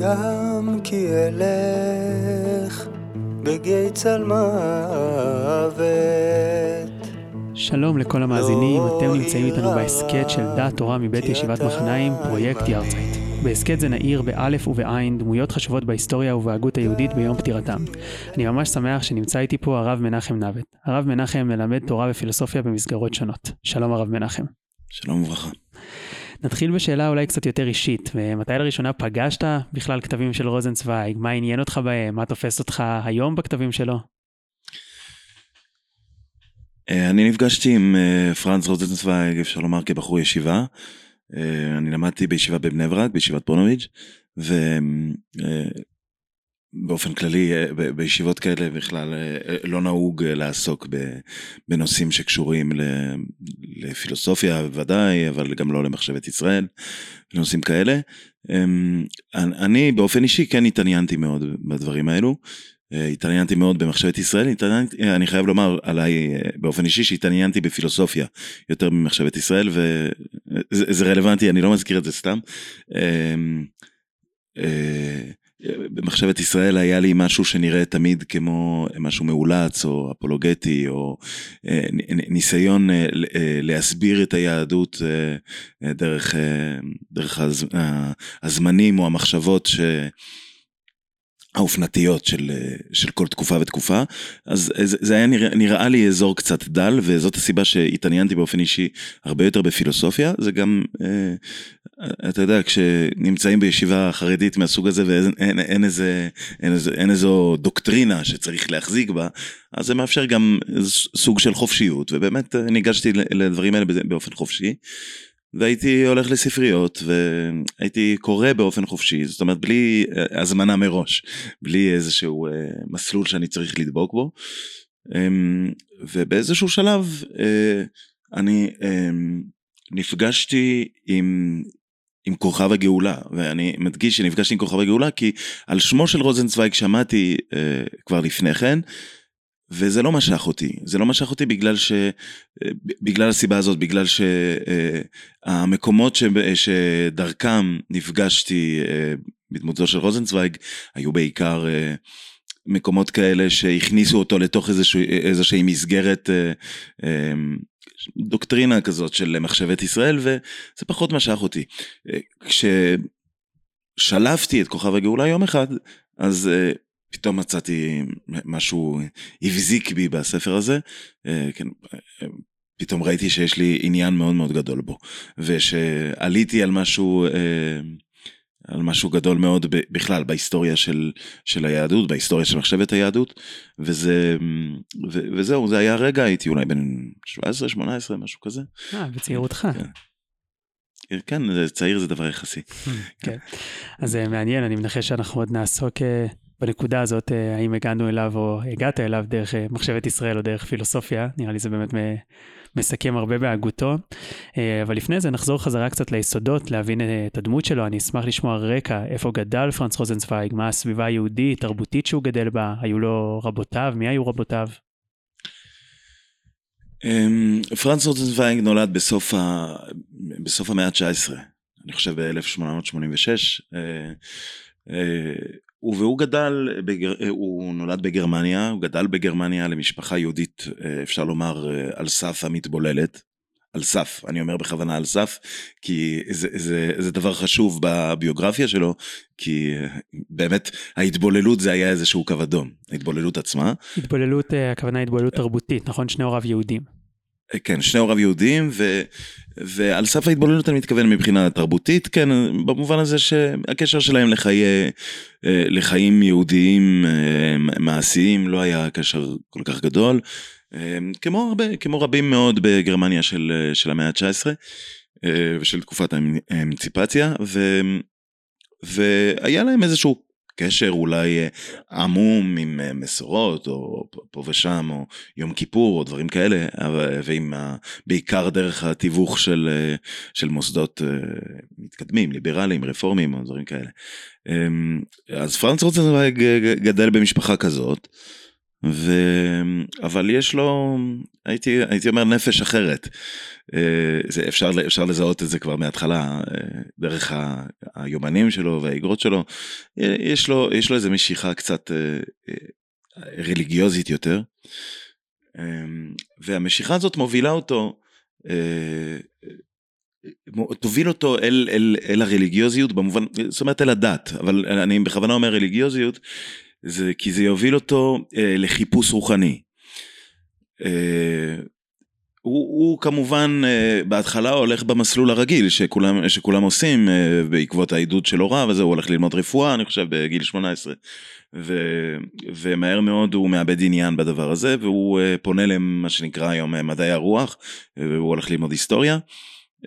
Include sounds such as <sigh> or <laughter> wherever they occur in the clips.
גם כי אלך בגיא צלמוות. שלום לכל המאזינים, אתם נמצאים איתנו בהסכת של דעת תורה מבית ישיבת מחניים, פרויקט יארצייט. בהסכת זה נעיר באלף ובעין דמויות חשובות בהיסטוריה ובהגות היהודית ביום פטירתם. אני ממש שמח שנמצא איתי פה הרב מנחם נוות. הרב מנחם מלמד תורה ופילוסופיה במסגרות שונות. שלום הרב מנחם. שלום וברכה. נתחיל בשאלה אולי קצת יותר אישית, ומתי לראשונה פגשת בכלל כתבים של רוזנצוויג? מה עניין אותך בהם? מה תופס אותך היום בכתבים שלו? אה, אני נפגשתי עם אה, פרנץ רוזנצוויג, אפשר לומר כבחור ישיבה. אה, אני למדתי בישיבה בבני ברק, בישיבת פונוביץ', ובאופן כללי בישיבות כאלה בכלל לא נהוג לעסוק בנושאים שקשורים לפילוסופיה בוודאי, אבל גם לא למחשבת ישראל, נושאים כאלה. אני באופן אישי כן התעניינתי מאוד בדברים האלו. אה, התעניינתי מאוד במחשבת ישראל, התעניינתי, אה, אני חייב לומר עליי אה, באופן אישי שהתעניינתי בפילוסופיה יותר ממחשבת ישראל וזה רלוונטי, אני לא מזכיר את זה סתם. במחשבת ישראל היה לי משהו שנראה תמיד כמו משהו מאולץ או אפולוגטי או ניסיון להסביר את היהדות דרך, דרך הזמנים או המחשבות ש... האופנתיות של, של כל תקופה ותקופה, אז זה היה נראה, נראה לי אזור קצת דל, וזאת הסיבה שהתעניינתי באופן אישי הרבה יותר בפילוסופיה, זה גם, אה, אתה יודע, כשנמצאים בישיבה חרדית מהסוג הזה ואין אין, אין איזה, אין, איזה, אין איזו דוקטרינה שצריך להחזיק בה, אז זה מאפשר גם סוג של חופשיות, ובאמת ניגשתי לדברים האלה באופן חופשי. והייתי הולך לספריות והייתי קורא באופן חופשי, זאת אומרת בלי אה, הזמנה מראש, בלי איזשהו אה, מסלול שאני צריך לדבוק בו. אמ, ובאיזשהו שלב אה, אני אמ, נפגשתי עם, עם כוכב הגאולה, ואני מדגיש שנפגשתי עם כוכב הגאולה כי על שמו של רוזנצוויג שמעתי כבר לפני כן. וזה לא משך אותי, זה לא משך אותי בגלל ש... בגלל הסיבה הזאת, בגלל שהמקומות ש... שדרכם נפגשתי אה, בדמותו של רוזנצוויג היו בעיקר אה, מקומות כאלה שהכניסו אותו לתוך איזושהי מסגרת אה, דוקטרינה כזאת של מחשבת ישראל וזה פחות משך אותי. כששלפתי את כוכב הגאולה יום אחד אז פתאום מצאתי משהו הבזיק בי בספר הזה, אה, כן, אה, פתאום ראיתי שיש לי עניין מאוד מאוד גדול בו, ושעליתי על משהו, אה, על משהו גדול מאוד בכלל בהיסטוריה של, של היהדות, בהיסטוריה של מחשבת היהדות, וזה, ו, וזהו, זה היה רגע, הייתי אולי בן 17-18, משהו כזה. אה, בצעירותך. כן. כן, צעיר זה דבר יחסי. כן. אז מעניין, אני מנחש שאנחנו עוד נעסוק בנקודה הזאת, אה, האם הגענו אליו או הגעת אליו דרך אה, מחשבת ישראל או דרך פילוסופיה, נראה לי זה באמת מסכם הרבה בהגותו. אה, אבל לפני זה נחזור חזרה קצת ליסודות, להבין את הדמות שלו. אני אשמח לשמוע רקע, איפה גדל פרנץ רוזנצוויג, מה הסביבה היהודית, תרבותית שהוא גדל בה, היו לו רבותיו, מי היו רבותיו? אמ, פרנץ רוזנצוויג נולד בסוף, ה... בסוף המאה ה-19, אני חושב ב-1886. והוא גדל, בגר... הוא נולד בגרמניה, הוא גדל בגרמניה למשפחה יהודית, אה, אפשר לומר, אה, על סף המתבוללת. על סף, אני אומר בכוונה על סף, כי זה, זה, זה דבר חשוב בביוגרפיה שלו, כי אה, באמת ההתבוללות זה היה איזשהו קו אדום, ההתבוללות עצמה. התבוללות, הכוונה התבוללות תרבותית, נכון? שני הוריו יהודים. כן, שני הוריו יהודים, ו, ועל סף ההתבוללות אני מתכוון מבחינה תרבותית, כן, במובן הזה שהקשר שלהם לחיי, אה, לחיים יהודיים אה, מעשיים לא היה קשר כל כך גדול, אה, כמו, הרבה, כמו רבים מאוד בגרמניה של, של המאה ה-19 ושל תקופת האמנציפציה, והיה להם איזשהו קשר אולי אה, עמום עם אה, מסורות או פה ושם או יום כיפור או דברים כאלה ועם בעיקר דרך התיווך של, אה, של מוסדות מתקדמים ליברליים רפורמיים או דברים כאלה. אמ, אז פרנץ רוצנברג גדל במשפחה כזאת ו... אבל יש לו, הייתי, הייתי אומר, נפש אחרת. אה, זה, אפשר, אפשר לזהות את זה כבר מההתחלה, אה, דרך ה, היומנים שלו והאגרות שלו. יש לו, יש לו איזו משיכה קצת רליגיוזית יותר. והמשיכה הזאת מובילה אותו תוביל אותו אל, אל, אל הרליגיוזיות במובן, זאת אומרת אל הדת, אבל אני בכוונה אומר רליגיוזיות, זה כי זה יוביל אותו אה, לחיפוש רוחני. אה, הוא, הוא כמובן אה, בהתחלה הולך במסלול הרגיל שכולם, שכולם עושים אה, בעקבות העידוד של הוריו, אז הוא הולך ללמוד רפואה, אני חושב, בגיל 18. ו, ומהר מאוד הוא מאבד עניין בדבר הזה, והוא אה, פונה למה שנקרא היום אה, מדעי הרוח, אה, והוא הולך ללמוד היסטוריה.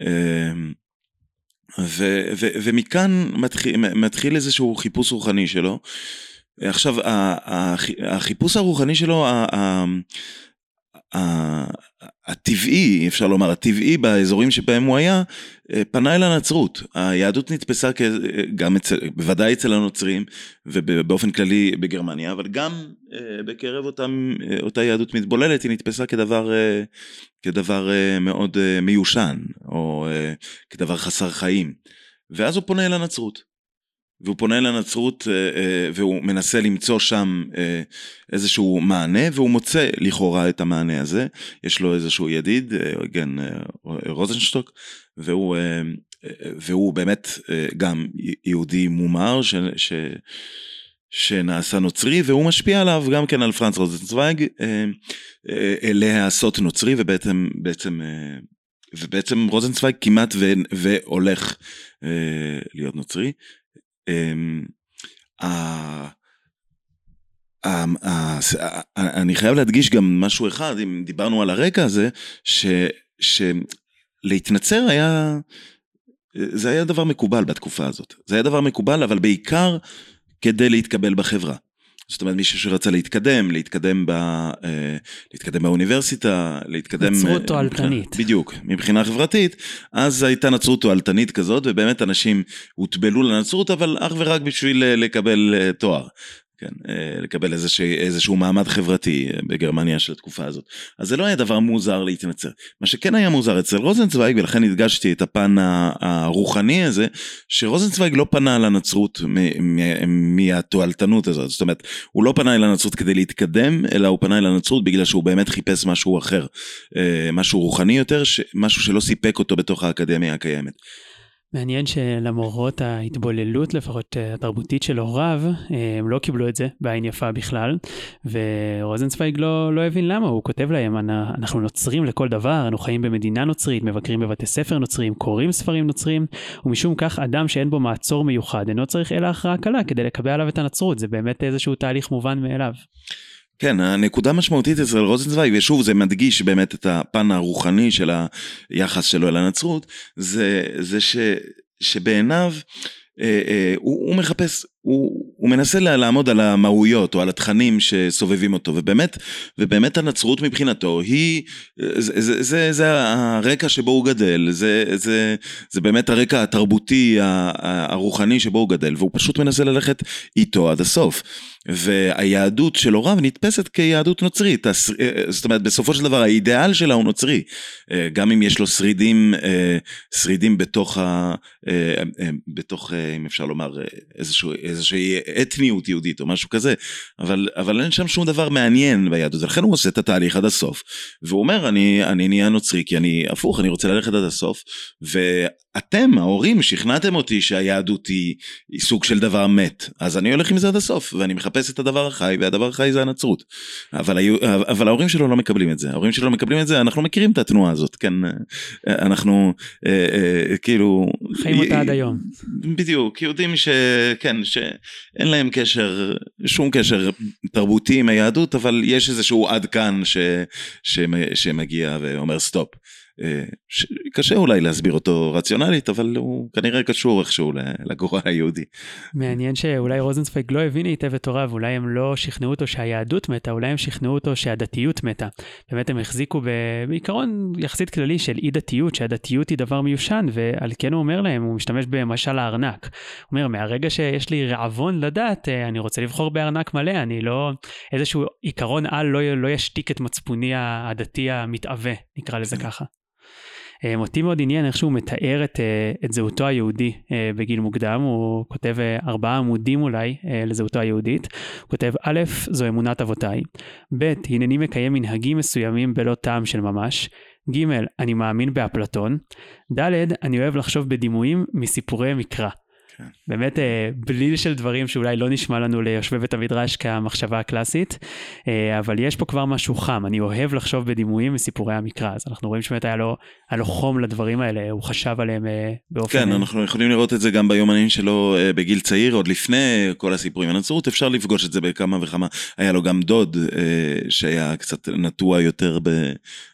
אמ, ו, ו, ומכאן מתחיל, מתחיל איזשהו חיפוש רוחני שלו. עכשיו, החיפוש הרוחני שלו, הטבעי, אפשר לומר, הטבעי באזורים שבהם הוא היה, אה, פנה אל הנצרות. היהדות נתפסה גם אצל, בוודאי אצל הנוצרים ובאופן כללי בגרמניה, אבל גם אה, בקרב אותם, אה, אותה יהדות מתבוללת היא נתפסה כדבר, כדבר מאוד מיושן, או כדבר חסר חיים. ואז הוא פונה אל הנצרות. והוא פונה לנצרות והוא מנסה למצוא שם איזשהו מענה והוא מוצא לכאורה את המענה הזה. יש לו איזשהו ידיד כן רוזנשטוק והוא והוא באמת גם יהודי מומר ש, ש, שנעשה נוצרי והוא משפיע עליו גם כן על פרנץ רוזנצוויג להיעשות נוצרי ובעצם בעצם ובעצם רוזנצוויג כמעט ו, והולך להיות נוצרי אני חייב להדגיש גם משהו אחד, אם דיברנו על הרקע הזה, שלהתנצר היה, זה היה דבר מקובל בתקופה הזאת. זה היה דבר מקובל, אבל בעיקר כדי להתקבל בחברה. זאת אומרת מישהו שרצה להתקדם, להתקדם, ב, אה, להתקדם באוניברסיטה, להתקדם... נצרות אה, תועלתנית. בדיוק, מבחינה חברתית, אז הייתה נצרות תועלתנית כזאת, ובאמת אנשים הוטבלו לנצרות, אבל אך ורק בשביל אה, לקבל תואר. כן, אה, לקבל איזשה, איזשהו מעמד חברתי אה, בגרמניה של התקופה הזאת. אז זה לא היה דבר מוזר להתנצר. מה שכן היה מוזר אצל רוזנצוויג, ולכן הדגשתי את הפן הרוחני הזה, שרוזנצוויג לא פנה לנצרות מהתועלתנות הזאת. זאת אומרת, הוא לא פנה אל הנצרות כדי להתקדם, אלא הוא פנה אל הנצרות בגלל שהוא באמת חיפש משהו אחר. אה, משהו רוחני יותר, משהו שלא סיפק אותו בתוך האקדמיה הקיימת. מעניין שלמרות ההתבוללות לפחות אה, התרבותית של הוריו, אה, הם לא קיבלו את זה בעין יפה בכלל, ורוזנצוויג לא, לא הבין למה, הוא כותב להם, אנחנו נוצרים לכל דבר, אנו חיים במדינה נוצרית, מבקרים בבתי ספר נוצרים, קוראים ספרים נוצרים, ומשום כך אדם שאין בו מעצור מיוחד אינו צריך אלא הכרעה קלה כדי לקבל עליו את הנצרות, זה באמת איזשהו תהליך מובן מאליו. כן, הנקודה המשמעותית אצל רוזנצוויג, ושוב זה מדגיש באמת את הפן הרוחני של היחס שלו אל הנצרות, זה, זה ש, שבעיניו אה, אה, הוא, הוא מחפש, הוא, הוא מנסה לעמוד על המהויות או על התכנים שסובבים אותו, ובאמת, ובאמת הנצרות מבחינתו היא, זה, זה, זה, זה הרקע שבו הוא גדל, זה, זה, זה באמת הרקע התרבותי הרוחני שבו הוא גדל, והוא פשוט מנסה ללכת איתו עד הסוף. והיהדות של הוריו נתפסת כיהדות נוצרית, זאת אומרת בסופו של דבר האידיאל שלה הוא נוצרי, גם אם יש לו שרידים, שרידים בתוך, ה, בתוך אם אפשר לומר איזשהו, איזושהי אתניות יהודית או משהו כזה, אבל, אבל אין שם שום דבר מעניין ביהדות, ולכן הוא עושה את התהליך עד הסוף, והוא אומר אני, אני נהיה נוצרי כי אני הפוך, אני רוצה ללכת עד הסוף, ואתם ההורים שכנעתם אותי שהיהדות היא, היא סוג של דבר מת, אז אני הולך עם זה עד הסוף, ואני מחפש את הדבר החי, והדבר החי זה הנצרות. אבל, אבל ההורים שלו לא מקבלים את זה, ההורים שלו לא מקבלים את זה, אנחנו מכירים את התנועה הזאת, כן, אנחנו אה, אה, כאילו... חיים אותה עד היום. בדיוק, יהודים שכן, שאין להם קשר, שום קשר תרבותי עם היהדות, אבל יש איזשהו עד כאן ש, ש, שמגיע ואומר סטופ. אה, קשה אולי להסביר אותו רציונלית, אבל הוא כנראה קשור איכשהו לגורל היהודי. מעניין שאולי רוזנצוויג לא הבין היטב את הוריו, אולי הם לא שכנעו אותו שהיהדות מתה, אולי הם שכנעו אותו שהדתיות מתה. באמת הם החזיקו בעיקרון יחסית כללי של אי דתיות, שהדתיות היא דבר מיושן, ועל כן הוא אומר להם, הוא משתמש במשל הארנק. הוא אומר, מהרגע שיש לי רעבון לדת, אה, אני רוצה לבחור בארנק מלא, אני לא, איזשהו עיקרון על לא, לא ישתיק את מצפוני הדתי המתאווה, נקרא לזה ככה. אה, אותי מאוד עניין איך שהוא מתאר את, אה, את זהותו היהודי אה, בגיל מוקדם, הוא כותב ארבעה עמודים אולי לזהותו היהודית. הוא כותב, א', זו אמונת אבותיי, ב', הנני מקיים מנהגים מסוימים בלא טעם של ממש, ג', אני מאמין באפלטון, ד', אני אוהב לחשוב בדימויים מסיפורי מקרא. כן. באמת אה, בליל של דברים שאולי לא נשמע לנו ליושבי בית המדרש כמחשבה הקלאסית, אה, אבל יש פה כבר משהו חם, אני אוהב לחשוב בדימויים מסיפורי המקרא, אז אנחנו רואים שבאמת היה לו, היה לו חום לדברים האלה, הוא חשב עליהם אה, באופן... כן, אנחנו יכולים לראות את זה גם ביומנים שלו בגיל צעיר, עוד לפני כל הסיפורים. הנצרות, אפשר לפגוש את זה בכמה וכמה, היה לו גם דוד שהיה קצת נטוע יותר ב...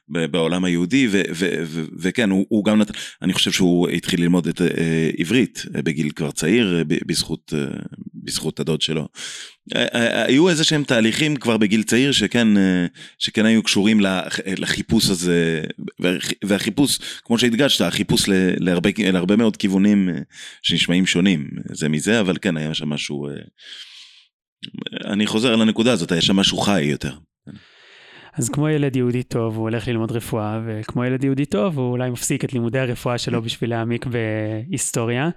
בעולם היהודי, ו, ו, ו, וכן, הוא, הוא גם נתן, אני חושב שהוא התחיל ללמוד את אה, עברית אה, בגיל כבר צעיר, אה, בזכות, אה, בזכות הדוד שלו. אה, היו איזה שהם תהליכים כבר בגיל צעיר שכן, שכן היו קשורים לחיפוש הזה, והחיפוש, כמו שהדגשת, החיפוש להרבה, להרבה מאוד כיוונים שנשמעים שונים זה מזה, אבל כן, היה שם משהו, אני חוזר על הנקודה הזאת, היה שם משהו חי יותר. אז כמו ילד יהודי טוב, הוא הולך ללמוד רפואה, וכמו ילד יהודי טוב, הוא אולי מפסיק את לימודי הרפואה שלו <laughs> בשביל להעמיק בהיסטוריה.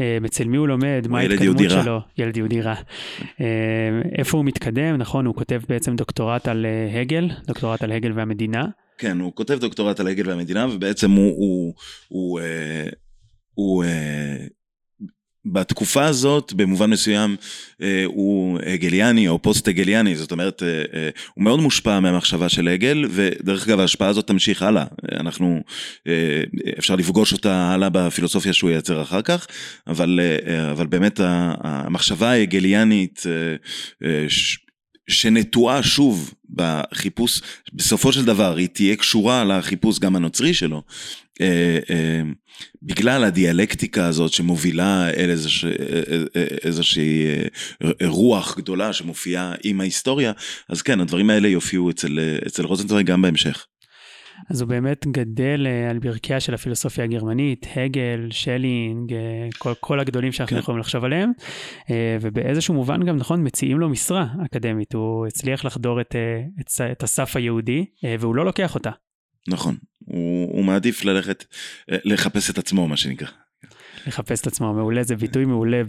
אה, אצל מי הוא לומד, מה ההתקדמות שלו. ילד יהודי רע. אה, איפה הוא מתקדם, נכון, הוא כותב בעצם דוקטורט על אה, הגל, דוקטורט על הגל והמדינה. כן, הוא כותב דוקטורט על הגל והמדינה, ובעצם הוא, הוא, הוא, הוא, הוא בתקופה הזאת במובן מסוים אה, הוא הגליאני או פוסט הגליאני זאת אומרת אה, אה, הוא מאוד מושפע מהמחשבה של הגל ודרך אגב ההשפעה הזאת תמשיך הלאה. אנחנו אפשר לפגוש אותה הלאה בפילוסופיה שהוא ייצר אחר כך אבל אבל באמת המחשבה ההגליאנית שנטועה שוב בחיפוש, בסופו של דבר היא תהיה קשורה לחיפוש גם הנוצרי שלו, בגלל הדיאלקטיקה הזאת שמובילה אל איזוש, איזושהי אה, רוח גדולה שמופיעה עם ההיסטוריה, אז כן, הדברים האלה יופיעו אצל, אצל רוזנטרוי גם בהמשך. אז הוא באמת גדל אה, על ברכיה של הפילוסופיה הגרמנית, הגל, שלינג, אה, כל, כל הגדולים שאנחנו כן. יכולים לחשוב עליהם, אה, ובאיזשהו מובן גם, נכון, מציעים לו משרה אקדמית, הוא הצליח לחדור את, את, את הסף היהודי, והוא לא לוקח אותה. נכון, הוא, הוא מעדיף ללכת, לחפש את עצמו, מה שנקרא. לחפש את עצמו מעולה, זה ביטוי מעולה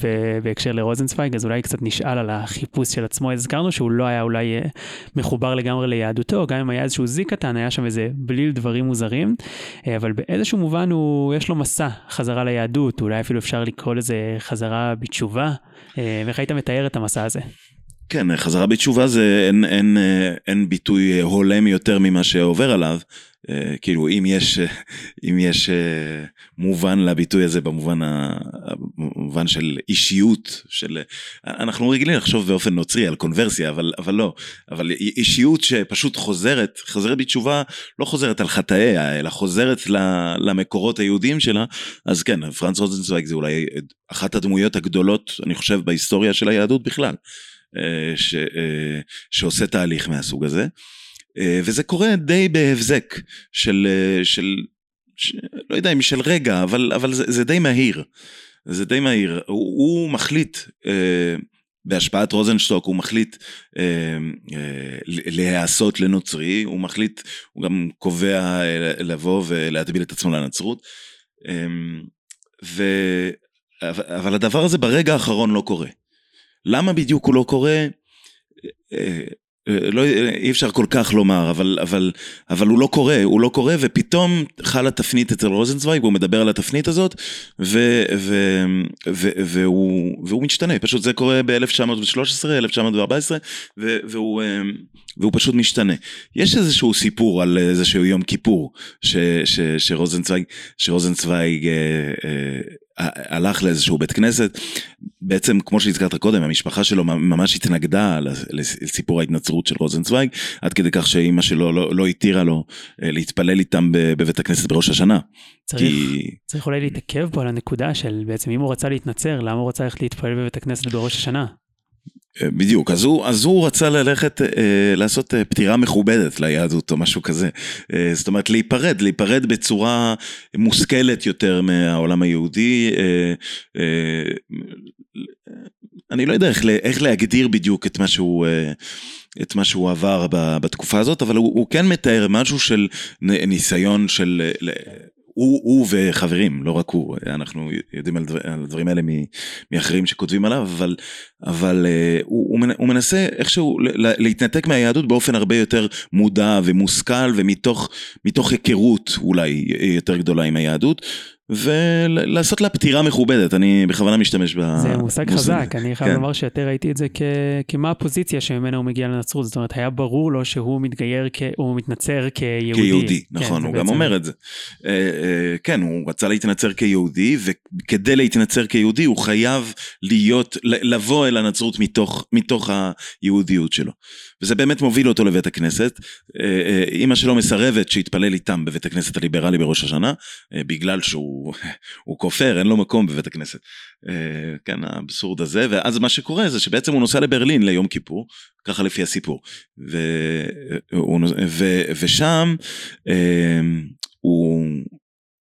בהקשר לרוזנצוויג, אז אולי קצת נשאל על החיפוש של עצמו. הזכרנו שהוא לא היה אולי אה, מחובר לגמרי ליהדותו, גם אם היה איזשהו זיק קטן, היה שם איזה בליל דברים מוזרים, אה, אבל באיזשהו מובן הוא, יש לו מסע חזרה ליהדות, אולי אפילו אפשר לקרוא לזה חזרה בתשובה. אה, איך היית מתאר את המסע הזה? כן, חזרה בתשובה זה אין, אין, אין ביטוי הולם יותר ממה שעובר עליו. אה, כאילו אם יש אם יש אה, מובן לביטוי הזה במובן המובן של אישיות של אנחנו רגילים לחשוב באופן נוצרי על קונברסיה אבל אבל לא אבל אישיות שפשוט חוזרת חוזרת בתשובה לא חוזרת על חטאיה אלא חוזרת למקורות היהודיים שלה אז כן פרנס רוזנצוויג זה אולי אחת הדמויות הגדולות אני חושב בהיסטוריה של היהדות בכלל אה, ש, שעושה תהליך מהסוג הזה. אה, וזה קורה די בהבזק של, אה, של, של לא יודע אם של רגע, אבל, אבל זה, זה די מהיר. זה די מהיר. הוא, הוא מחליט, אה, בהשפעת רוזנשטוק, הוא מחליט אה, אה, להיעשות לנוצרי, הוא מחליט, הוא גם קובע אה, לבוא ולהטביל את עצמו לנצרות. אה, ו, אבל הדבר הזה ברגע האחרון לא קורה. למה בדיוק הוא לא קורה? אה, לא, אי אפשר כל כך לומר, אבל, אבל, אבל הוא לא קורה, הוא לא קורה, ופתאום חלה תפנית אצל רוזנצוויג, הוא מדבר על התפנית הזאת, ו, ו, ו, והוא, והוא משתנה, פשוט זה קורה ב-1913, 1914, והוא והוא פשוט משתנה. יש איזשהו סיפור על איזשהו יום כיפור, ש, ש, שרוזנצוויג, שרוזנצוויג אה, אה, הלך לאיזשהו בית כנסת, בעצם כמו שהזכרת קודם, המשפחה שלו ממש התנגדה לסיפור ההתנצרות של רוזנצוויג, עד כדי כך שאימא שלו לא, לא התירה לו אה, להתפלל איתם בבית הכנסת בראש השנה. צריך, כי... צריך אולי להתעכב פה על הנקודה של בעצם אם הוא רצה להתנצר, למה הוא רצה ללכת להתפלל בבית הכנסת בראש השנה? אה, בדיוק, אז הוא, אז הוא רצה ללכת אה, לעשות אה, פטירה מכובדת ליהדות או משהו כזה. אה, זאת אומרת להיפרד, להיפרד בצורה מושכלת יותר מהעולם היהודי. אה, אה, אני לא יודע איך, איך להגדיר בדיוק את מה שהוא... אה, את מה שהוא עבר בתקופה הזאת, אבל הוא, הוא כן מתאר משהו של ניסיון של הוא, הוא וחברים, לא רק הוא, אנחנו יודעים על, דבר, על הדברים האלה מאחרים שכותבים עליו, אבל, אבל uh, הוא, הוא מנסה איכשהו להתנתק מהיהדות באופן הרבה יותר מודע ומושכל ומתוך היכרות אולי יותר גדולה עם היהדות, ולעשות לה פטירה מכובדת, אני בכוונה משתמש ב... זה מושג חזק, אני חייב כן. לומר שיותר ראיתי את זה כ... כמה הפוזיציה שממנה הוא מגיע לנצרות, זאת אומרת, היה ברור לו שהוא מתגייר, כ... הוא מתנצר כיהודי. כיהודי, כן, נכון, הוא בעצם... גם אומר את זה. אה, אה, כן, הוא רצה להתנצר כיהודי, וכדי להתנצר כיהודי הוא חייב להיות, לבוא אל הנצרות מתוך, מתוך היהודיות שלו. וזה באמת מוביל אותו לבית הכנסת. אה, אימא שלו מסרבת שיתפלל איתם בבית הכנסת הליברלי בראש השנה, בגלל שהוא... <laughs> הוא כופר, אין לו מקום בבית הכנסת. אה, כן, האבסורד הזה, ואז מה שקורה זה שבעצם הוא נוסע לברלין ליום כיפור, ככה לפי הסיפור. ו, ו, ו, ושם אה, הוא...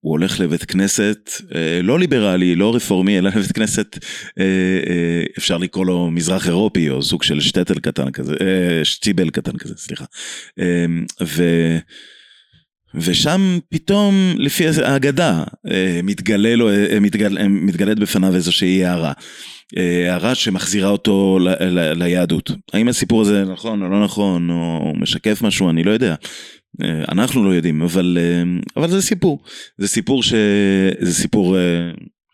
הוא הולך לבית כנסת אה, לא ליברלי, לא רפורמי, אלא לבית כנסת, אפשר לקרוא לו מזרח אירופי, או סוג של שטטל קטן כזה, שטיבל קטן כזה, סליחה. ו... ושם פתאום, לפי האגדה, אה, מתגלה לו, אה, מתגל, אה, מתגלית בפניו איזושהי הערה. הערה שמחזירה אותו ל, ל, ליהדות. האם הסיפור הזה נכון או לא נכון, או משקף משהו, אני לא יודע. אנחנו לא יודעים, אבל, אבל זה סיפור. זה סיפור ש... זה סיפור...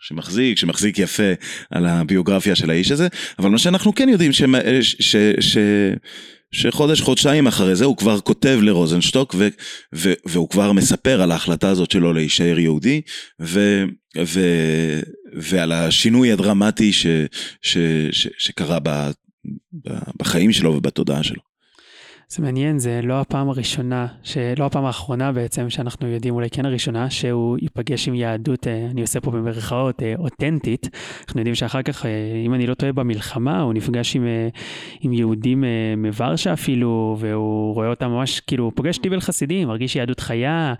שמחזיק, שמחזיק יפה על הביוגרפיה של האיש הזה, אבל מה שאנחנו כן יודעים, ש... ש... ש... שחודש, חודשיים אחרי זה הוא כבר כותב לרוזנשטוק ו, ו, והוא כבר מספר על ההחלטה הזאת שלו להישאר יהודי ו, ו, ועל השינוי הדרמטי ש, ש, ש, שקרה ב, בחיים שלו ובתודעה שלו. זה מעניין, זה לא הפעם הראשונה, לא הפעם האחרונה בעצם, שאנחנו יודעים, אולי כן הראשונה, שהוא ייפגש עם יהדות, אה, אני עושה פה במרכאות, אה, אותנטית. אנחנו יודעים שאחר כך, אה, אם אני לא טועה, במלחמה, הוא נפגש עם, עם יהודים מוורשה אפילו, והוא רואה אותם ממש, כאילו, הוא פוגש טיבל חסידים, מרגיש יהדות חיה,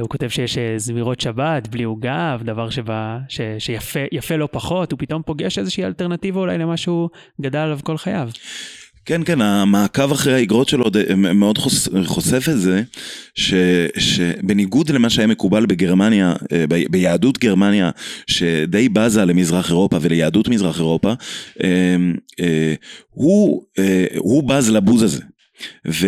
הוא כותב שיש זמירות שבת בלי עוגב, דבר שבא, ש, שיפה לא פחות, הוא פתאום פוגש איזושהי אלטרנטיבה אולי למה שהוא גדל עליו כל חייו. כן, כן, המעקב אחרי האגרות שלו מאוד חוש, חושף את זה, ש, שבניגוד למה שהיה מקובל בגרמניה, אה, ב, ביהדות גרמניה, שדי בזה למזרח אירופה וליהדות מזרח אירופה, אה, אה, הוא, הוא בז לבוז הזה. ו,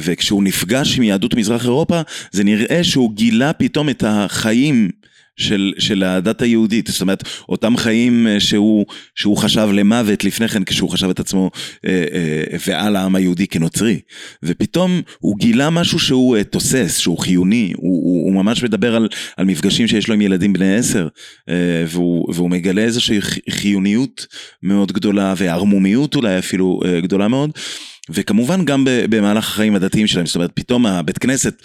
וכשהוא נפגש עם יהדות מזרח אירופה, זה נראה שהוא גילה פתאום את החיים של, של הדת היהודית, זאת אומרת, אותם חיים אה, שהוא, שהוא חשב למוות לפני כן, כשהוא חשב את עצמו אה, אה, ועל העם היהודי כנוצרי. ופתאום הוא גילה משהו שהוא אה, תוסס, שהוא חיוני, הוא, הוא, הוא ממש מדבר על, על מפגשים שיש לו עם ילדים בני עשר, אה, והוא, והוא מגלה איזושהי חיוניות מאוד גדולה, וערמומיות אולי אפילו אה, גדולה מאוד. וכמובן גם במהלך החיים הדתיים שלהם, זאת אומרת פתאום הבית כנסת,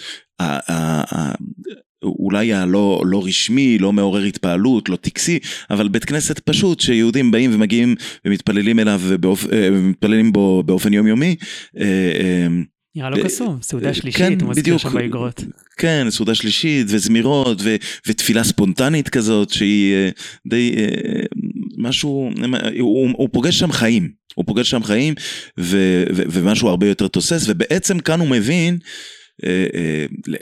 אולי הלא לא רשמי, לא מעורר התפעלות, לא טקסי, אבל בית כנסת פשוט שיהודים באים ומגיעים ומתפללים אליו ומתפללים אה, בו באופן יומיומי. אה, אה, נראה לו קסום, סעודה שלישית, כן, הוא מזכיר שם באגרות. כן, סעודה שלישית וזמירות ו, ותפילה ספונטנית כזאת שהיא די משהו, הוא, הוא פוגש שם חיים, הוא פוגש שם חיים ו, ו, ומשהו הרבה יותר תוסס ובעצם כאן הוא מבין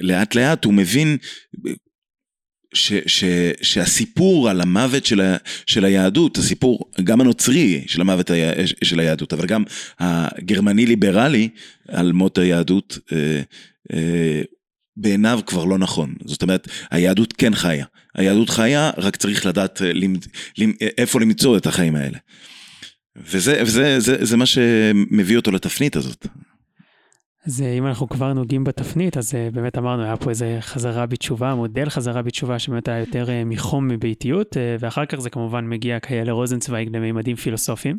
לאט לאט הוא מבין ש, ש, שהסיפור על המוות של, ה, של היהדות, הסיפור גם הנוצרי של המוות היה, של היהדות, אבל גם הגרמני ליברלי על מות היהדות, אה, אה, בעיניו כבר לא נכון. זאת אומרת, היהדות כן חיה. היהדות חיה, רק צריך לדעת למ, למ, איפה למצוא את החיים האלה. וזה, וזה זה, זה מה שמביא אותו לתפנית הזאת. אז אם אנחנו כבר נוגעים בתפנית, אז באמת אמרנו, היה פה איזה חזרה בתשובה, מודל חזרה בתשובה שבאמת היה יותר מחום מביתיות, ואחר כך זה כמובן מגיע כאלה רוזנצוויג לממדים פילוסופיים,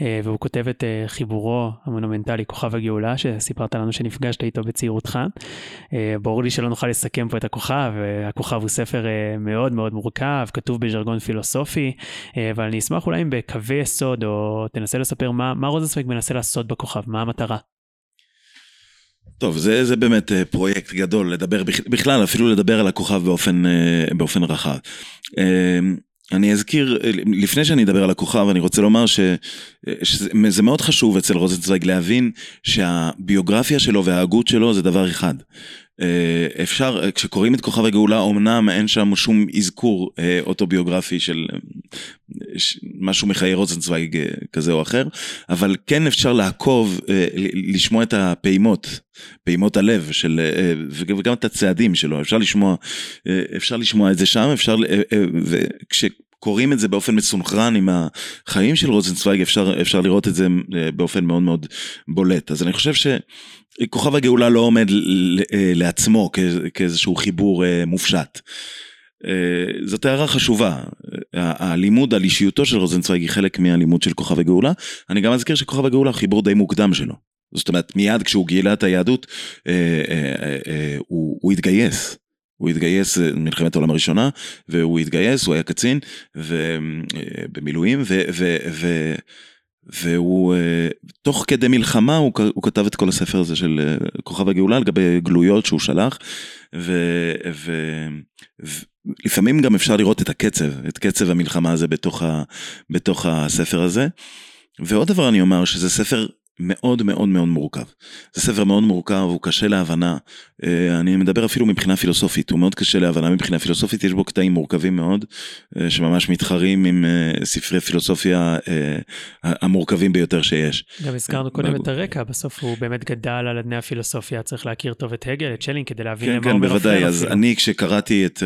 והוא כותב את חיבורו המונומנטלי כוכב הגאולה, שסיפרת לנו שנפגשת איתו בצעירותך. ברור לי שלא נוכל לסכם פה את הכוכב, הכוכב הוא ספר מאוד מאוד מורכב, כתוב בז'רגון פילוסופי, אבל אני אשמח אולי אם בקווי יסוד, או תנסה לספר מה, מה רוזנצוויג מנסה לעשות בכוכב, מה המטרה. טוב, זה, זה באמת אה, פרויקט גדול, לדבר בכלל, אפילו לדבר על הכוכב באופן, אה, באופן רחב. אה, אני אזכיר, לפני שאני אדבר על הכוכב, אני רוצה לומר ש, שזה מאוד חשוב אצל רוזנצוויג להבין שהביוגרפיה שלו וההגות שלו זה דבר אחד. אה, אפשר, אה, כשקוראים את כוכב הגאולה, אמנם אין שם שום אזכור אה, אוטוביוגרפי של משהו מחיי רוזנצוויג כזה או אחר, אבל כן אפשר לעקוב, לשמוע את הפעימות, פעימות הלב של, וגם את הצעדים שלו, אפשר לשמוע, אפשר לשמוע את זה שם, אפשר, וכש... קוראים את זה באופן מסונכרן עם החיים של רוזנצוויג, אפשר, אפשר לראות את זה באופן מאוד מאוד בולט. אז אני חושב ש... כוכב הגאולה לא עומד אה, לעצמו כאיזשהו חיבור אה, מופשט. אה, זאת הערה חשובה, הלימוד על אישיותו של רוזנצוויג היא חלק מהלימוד של כוכב הגאולה. אני גם אזכיר שכוכב הגאולה הוא חיבור די מוקדם שלו. זאת אומרת, מיד כשהוא גילה את היהדות, הוא, הוא התגייס. הוא התגייס במלחמת העולם הראשונה, והוא התגייס, הוא היה קצין במילואים, ו... ו, ו והוא, אה, תוך כדי מלחמה הוא, הוא כתב את כל הספר הזה של אה, כוכב הגאולה לגבי גלויות שהוא שלח, ולפעמים גם אפשר לראות את הקצב, את קצב המלחמה הזה בתוך, ה, בתוך הספר הזה. ועוד דבר אני אומר, שזה ספר מאוד מאוד מאוד מורכב. זה ספר מאוד מורכב, הוא קשה להבנה. אה, אני מדבר אפילו מבחינה פילוסופית, הוא מאוד קשה להבנה מבחינה פילוסופית, יש בו קטעים מורכבים מאוד, אה, שממש מתחרים עם אה, ספרי פילוסופיה המורכבים ביותר שיש. גם הזכרנו קודם את הרקע, בסוף הוא באמת גדל על אדני הפילוסופיה, צריך להכיר טוב את הגל, את שלינג, כדי להבין כן, למה הוא מרפא. כן, כן, בוודאי, אז אני כשקראתי את,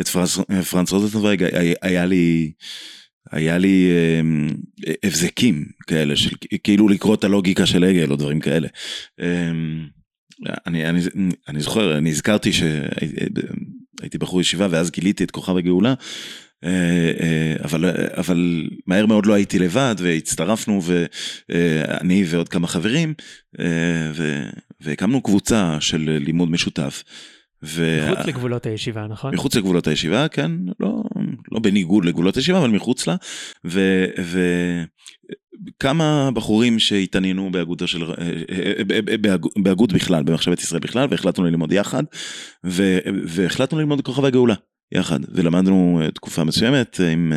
את פרנס, פרנס רוזנטנברג, היה לי... היה לי אה, הבזקים כאלה, של כאילו לקרוא את הלוגיקה של הגל או דברים כאלה. אה, אני, אני, אני זוכר, אני הזכרתי שהייתי בחור ישיבה ואז גיליתי את כוכב הגאולה, אה, אה, אבל, אבל מהר מאוד לא הייתי לבד והצטרפנו ואני ועוד כמה חברים והקמנו קבוצה של לימוד משותף. ו... מחוץ לגבולות הישיבה, נכון? מחוץ לגבולות הישיבה, כן, לא, לא בניגוד לגבולות הישיבה, אבל מחוץ לה, ו... ו... כמה בחורים שהתעניינו באגודו של, אה, אה, אה, באגוד בכלל, במחשבת ישראל בכלל, והחלטנו ללמוד יחד, ו, והחלטנו ללמוד כוכב הגאולה יחד, ולמדנו תקופה מסוימת עם,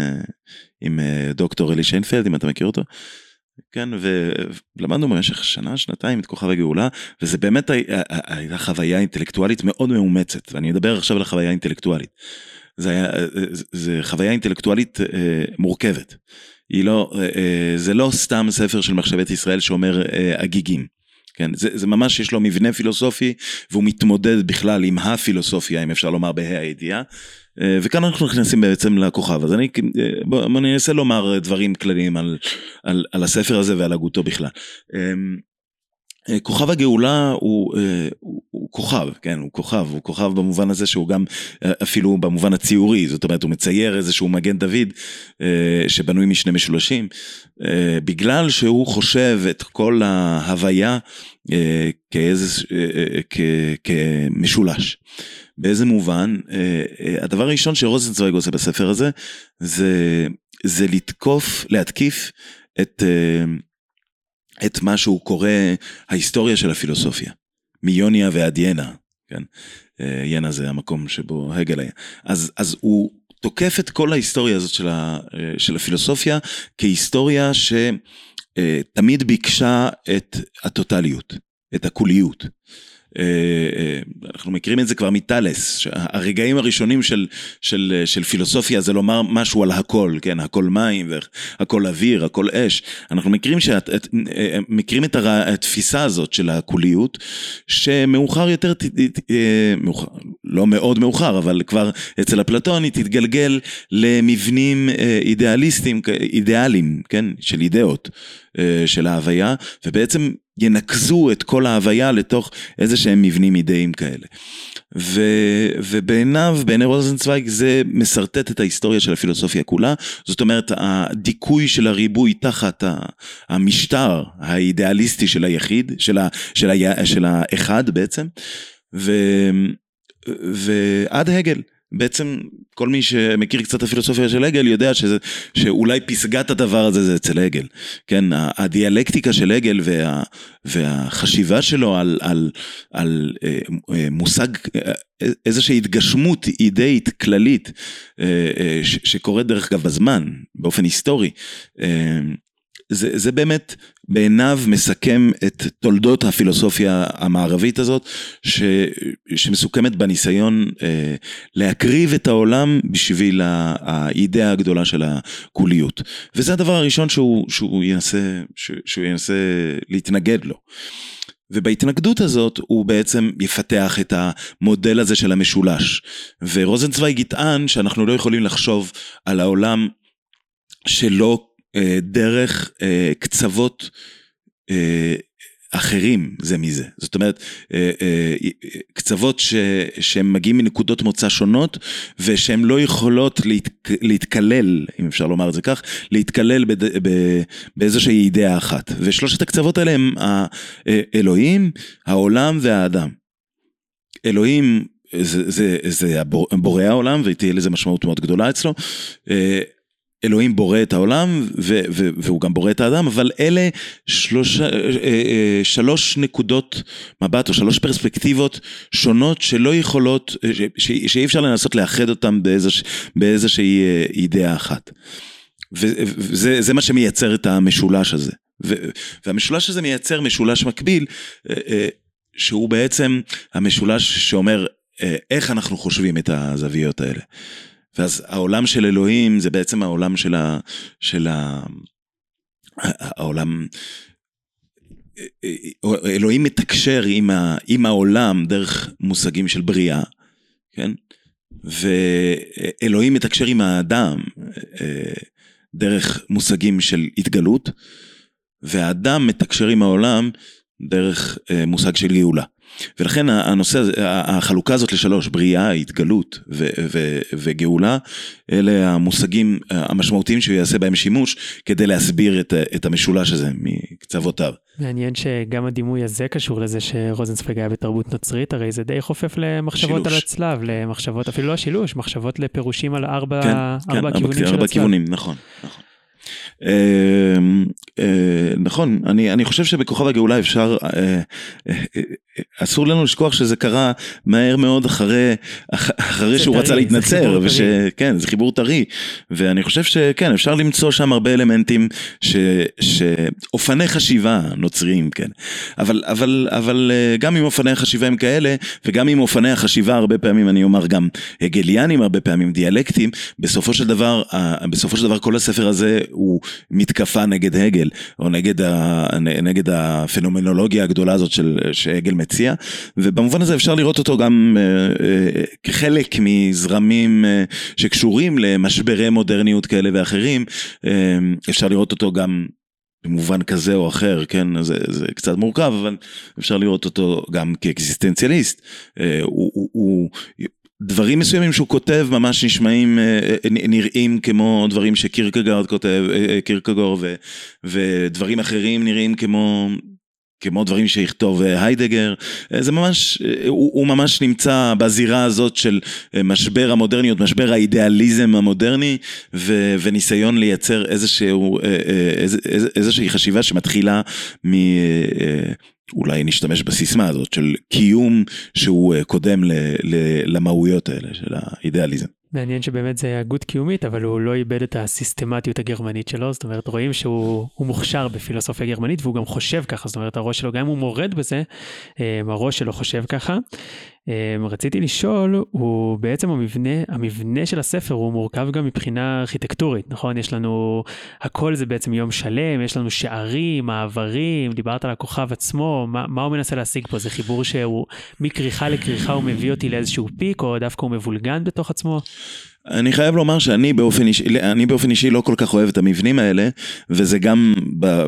עם דוקטור אלי שיינפלד, אם אתה מכיר אותו, כן, ולמדנו במשך שנה, שנתיים את כוכב הגאולה, וזה באמת הייתה חוויה אינטלקטואלית מאוד מאומצת, ואני מדבר עכשיו על החוויה האינטלקטואלית. זה, היה, זה חוויה אינטלקטואלית אה, מורכבת. היא לא, אה, אה, זה לא סתם ספר של מחשבת ישראל שאומר אה, הגיגים. כן, זה, זה ממש יש לו מבנה פילוסופי והוא מתמודד בכלל עם הפילוסופיה, אם אפשר לומר בה"א הידיעה. אה, וכאן אנחנו נכנסים בעצם לכוכב, אז אני, אה, בוא, בוא ננסה לומר דברים כלליים על, על, על הספר הזה ועל הגותו בכלל. אמ, אה, כוכב הגאולה הוא, הוא, הוא כוכב, כן, הוא כוכב, הוא כוכב במובן הזה שהוא גם אפילו במובן הציורי, זאת אומרת הוא מצייר איזשהו מגן דוד שבנוי משני משולשים, בגלל שהוא חושב את כל ההוויה כאיזה, כמשולש. באיזה מובן? אה, אה, הדבר הראשון שרוזנצוויג עושה בספר הזה, זה, זה לתקוף, להתקיף את, אה, את מה שהוא קורא ההיסטוריה של הפילוסופיה, מיוניה ועד ינה, כן? ינה זה המקום שבו הגל היה. אז, אז הוא תוקף את כל ההיסטוריה הזאת של, ה, של הפילוסופיה כהיסטוריה שתמיד ביקשה את הטוטליות, את הקוליות. אה, אה, אנחנו מכירים את זה כבר מטאלס, הרגעים הראשונים של, של, של פילוסופיה זה לומר משהו על הכל, כן, הכל מים, הכל אוויר, הכל אש. אנחנו מכירים, שאת, את, אה, מכירים את התפיסה הזאת של הקוליות, שמאוחר יותר, מאוחר, לא מאוד מאוחר, אבל כבר אצל אפלטון היא תתגלגל למבנים אה, אידיאליסטיים, אידיאליים, כן, של אידאות אה, של ההוויה, ובעצם ינקזו את כל ההוויה לתוך איזה שהם מבנים אידאיים כאלה. ו, ובעיניו, בעיני רוזנצוויג, זה משרטט את ההיסטוריה של הפילוסופיה כולה. זאת אומרת, הדיכוי של הריבוי תחת המשטר האידיאליסטי של היחיד, של, ה, של, ה, של האחד בעצם, ו, ועד הגל. בעצם כל מי שמכיר קצת את הפילוסופיה של הגל יודע שזה, שאולי פסגת הדבר הזה זה אצל הגל. כן, הדיאלקטיקה של הגל וה, והחשיבה שלו על, על, על אה, אה, מושג, אה, איזושהי התגשמות אידאית כללית שקורית דרך אגב בזמן, באופן היסטורי. זה, זה באמת בעיניו מסכם את תולדות הפילוסופיה המערבית הזאת, ש, שמסוכמת בניסיון אה, להקריב את העולם בשביל האידאה הגדולה של הקוליות. וזה הדבר הראשון שהוא, שהוא, ינסה, שהוא ינסה להתנגד לו. ובהתנגדות הזאת הוא בעצם יפתח את המודל הזה של המשולש. ורוזנצוויג יטען שאנחנו לא יכולים לחשוב על העולם שלא דרך אה, קצוות אה, אחרים זה מזה. זאת אומרת, קצוות ש, שהם מגיעים מנקודות מוצא שונות ושהן לא יכולות להת, להתקלל, אם אפשר לומר את זה כך, להתקלל בד, ב, באיזושהי אידאה אחת. ושלושת הקצוות האלה הם האלוהים, העולם והאדם. אלוהים זה, זה, זה בורא העולם ותהיה לזה משמעות מאוד גדולה אצלו. אלוהים בורא את העולם ו- ו- והוא גם בורא את האדם, אבל אלה שלוש, אה, אה, שלוש נקודות מבט או שלוש פרספקטיבות שונות שלא יכולות, אה, ש- שאי אפשר לנסות לאחד אותן באיזוש, באיזושהי אידאה אחת. וזה מה שמייצר את המשולש הזה. והמשולש הזה מייצר משולש מקביל, שהוא בעצם המשולש שאומר איך אנחנו חושבים את הזוויות האלה. ואז העולם של אלוהים זה בעצם העולם של ה... של ה... העולם... אלוהים מתקשר עם, ה, עם העולם דרך מושגים של בריאה, כן? ואלוהים מתקשר עם האדם אה, דרך מושגים של התגלות, והאדם מתקשר עם העולם דרך אה, מושג של גאולה. ולכן הנושא הזה, החלוקה הזאת לשלוש, בריאה, התגלות ו- ו- וגאולה, אלה המושגים המשמעותיים שהוא יעשה בהם שימוש כדי להסביר את, את המשולש הזה מקצוותיו. מעניין שגם הדימוי הזה קשור לזה שרוזנצוויג היה בתרבות נוצרית, הרי זה די חופף למחשבות שילוש. על הצלב, למחשבות, אפילו לא השילוש, מחשבות לפירושים על ארבע, כן, ארבע כן, הכיוונים של ארבע הצלב. כיוונים, נכון, נכון. אה, אה, נכון, אני, אני חושב שבכוכב הגאולה אפשר, אה, אסור לנו לשכוח שזה קרה מהר מאוד אחרי, אחרי שהוא רצה להתנצר. כן, זה חיבור טרי, ואני חושב שכן, אפשר למצוא שם הרבה אלמנטים, ש, שאופני חשיבה נוצריים, כן, אבל, אבל, אבל גם אם אופני החשיבה הם כאלה, וגם אם אופני החשיבה הרבה פעמים, אני אומר גם הגליאנים הרבה פעמים, דיאלקטים, בסופו של דבר, בסופו של דבר כל הספר הזה הוא מתקפה נגד הגל, או נגד, ה, נגד הפנומנולוגיה הגדולה הזאת של, שהגל מציע, ובמובן הזה אפשר לראות אותו גם אה, אה, כחלק מזרמים אה, שקשורים למשברי מודרניות כאלה ואחרים, אפשר לראות אותו גם במובן כזה או אחר, כן, זה, זה קצת מורכב, אבל אפשר לראות אותו גם כאקזיסטנציאליסט. הוא, הוא, הוא דברים מסוימים שהוא כותב ממש נשמעים, אה, נראים כמו דברים שקירקגרד כותב, אה, קירקגור, ו, ודברים אחרים נראים כמו... כמו דברים שיכתוב אה, היידגר, זה ממש, הוא, הוא ממש נמצא בזירה הזאת של משבר המודרניות, משבר האידיאליזם המודרני ו, וניסיון לייצר איזשהו, איז, איזושהי חשיבה שמתחילה מ... אולי נשתמש בסיסמה הזאת של קיום שהוא קודם ל, ל, למהויות האלה של האידיאליזם. מעניין שבאמת זה הגות קיומית, אבל הוא לא איבד את הסיסטמטיות הגרמנית שלו, זאת אומרת, רואים שהוא מוכשר בפילוסופיה גרמנית, והוא גם חושב ככה, זאת אומרת, הראש שלו, גם אם הוא מורד בזה, הראש שלו חושב ככה. אמ, רציתי לשאול, הוא בעצם המבנה, המבנה של הספר הוא מורכב גם מבחינה ארכיטקטורית, נכון? יש לנו, הכל זה בעצם יום שלם, יש לנו שערים, מעברים, דיברת על הכוכב עצמו, מה, מה הוא מנסה להשיג פה? זה חיבור שהוא מכריכה לכריכה הוא מביא אותי לאיזשהו פיק, או דווקא הוא מבולגן בתוך עצמו? אני חייב לומר שאני באופן אישי, אני באופן אישי לא כל כך אוהב את המבנים האלה, וזה גם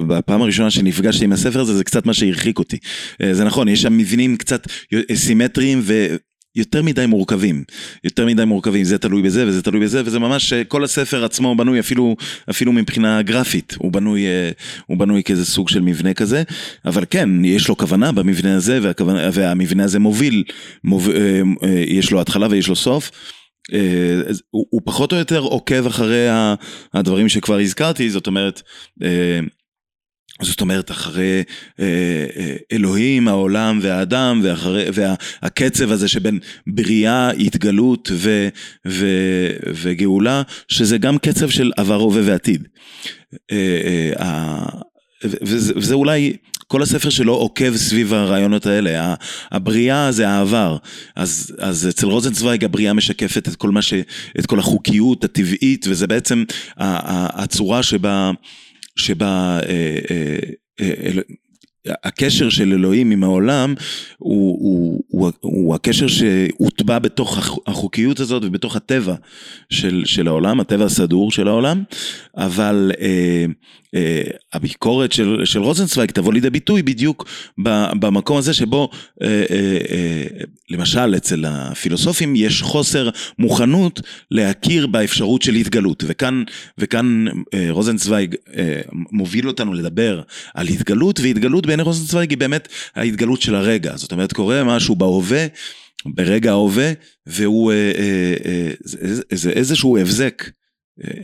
בפעם הראשונה שנפגשתי עם הספר הזה, זה קצת מה שהרחיק אותי. אה, זה נכון, יש שם מבנים קצת סימטריים ו... יותר מדי מורכבים, יותר מדי מורכבים, זה תלוי בזה וזה תלוי בזה, וזה ממש, אה, כל הספר עצמו בנוי אפילו, אפילו מבחינה גרפית, הוא בנוי, אה, הוא בנוי כאיזה סוג של מבנה כזה, אבל כן, יש לו כוונה במבנה הזה, והכוונה, והמבנה הזה מוביל, מוב, יש לו התחלה ויש לו סוף. אה, הוא, פחות או יותר עוקב אחרי הדברים שכבר הזכרתי, זאת אומרת, אה, זאת אומרת, אחרי אה, אלוהים, העולם והאדם, ואחרי, והקצב הזה שבין בריאה, התגלות ו, ו, וגאולה, שזה גם קצב של עבר, הווה ועתיד. וזה, וזה אולי כל הספר שלו עוקב סביב הרעיונות האלה, הבריאה זה העבר, אז, אז אצל רוזנצוויג הבריאה משקפת את כל מה ש... את כל החוקיות הטבעית, וזה בעצם הצורה שבה, שבה אה, אה, אה, הקשר של אלוהים עם העולם הוא, הוא, הוא, הוא הקשר שהוטבע בתוך החוקיות הזאת ובתוך הטבע של, של העולם, הטבע הסדור של העולם, אבל אה, הביקורת של, של רוזנצוויג תבוא לידי ביטוי בדיוק במקום הזה שבו אה, אה, אה, למשל אצל הפילוסופים יש חוסר מוכנות להכיר באפשרות של התגלות. וכאן, וכאן אה, רוזנצוויג אה, מוביל אותנו לדבר על התגלות והתגלות בעיני רוזנצוויג היא באמת ההתגלות של הרגע. זאת אומרת קורה משהו בהווה ברגע ההווה והוא אה, אה, אה, זה איזשהו הבזק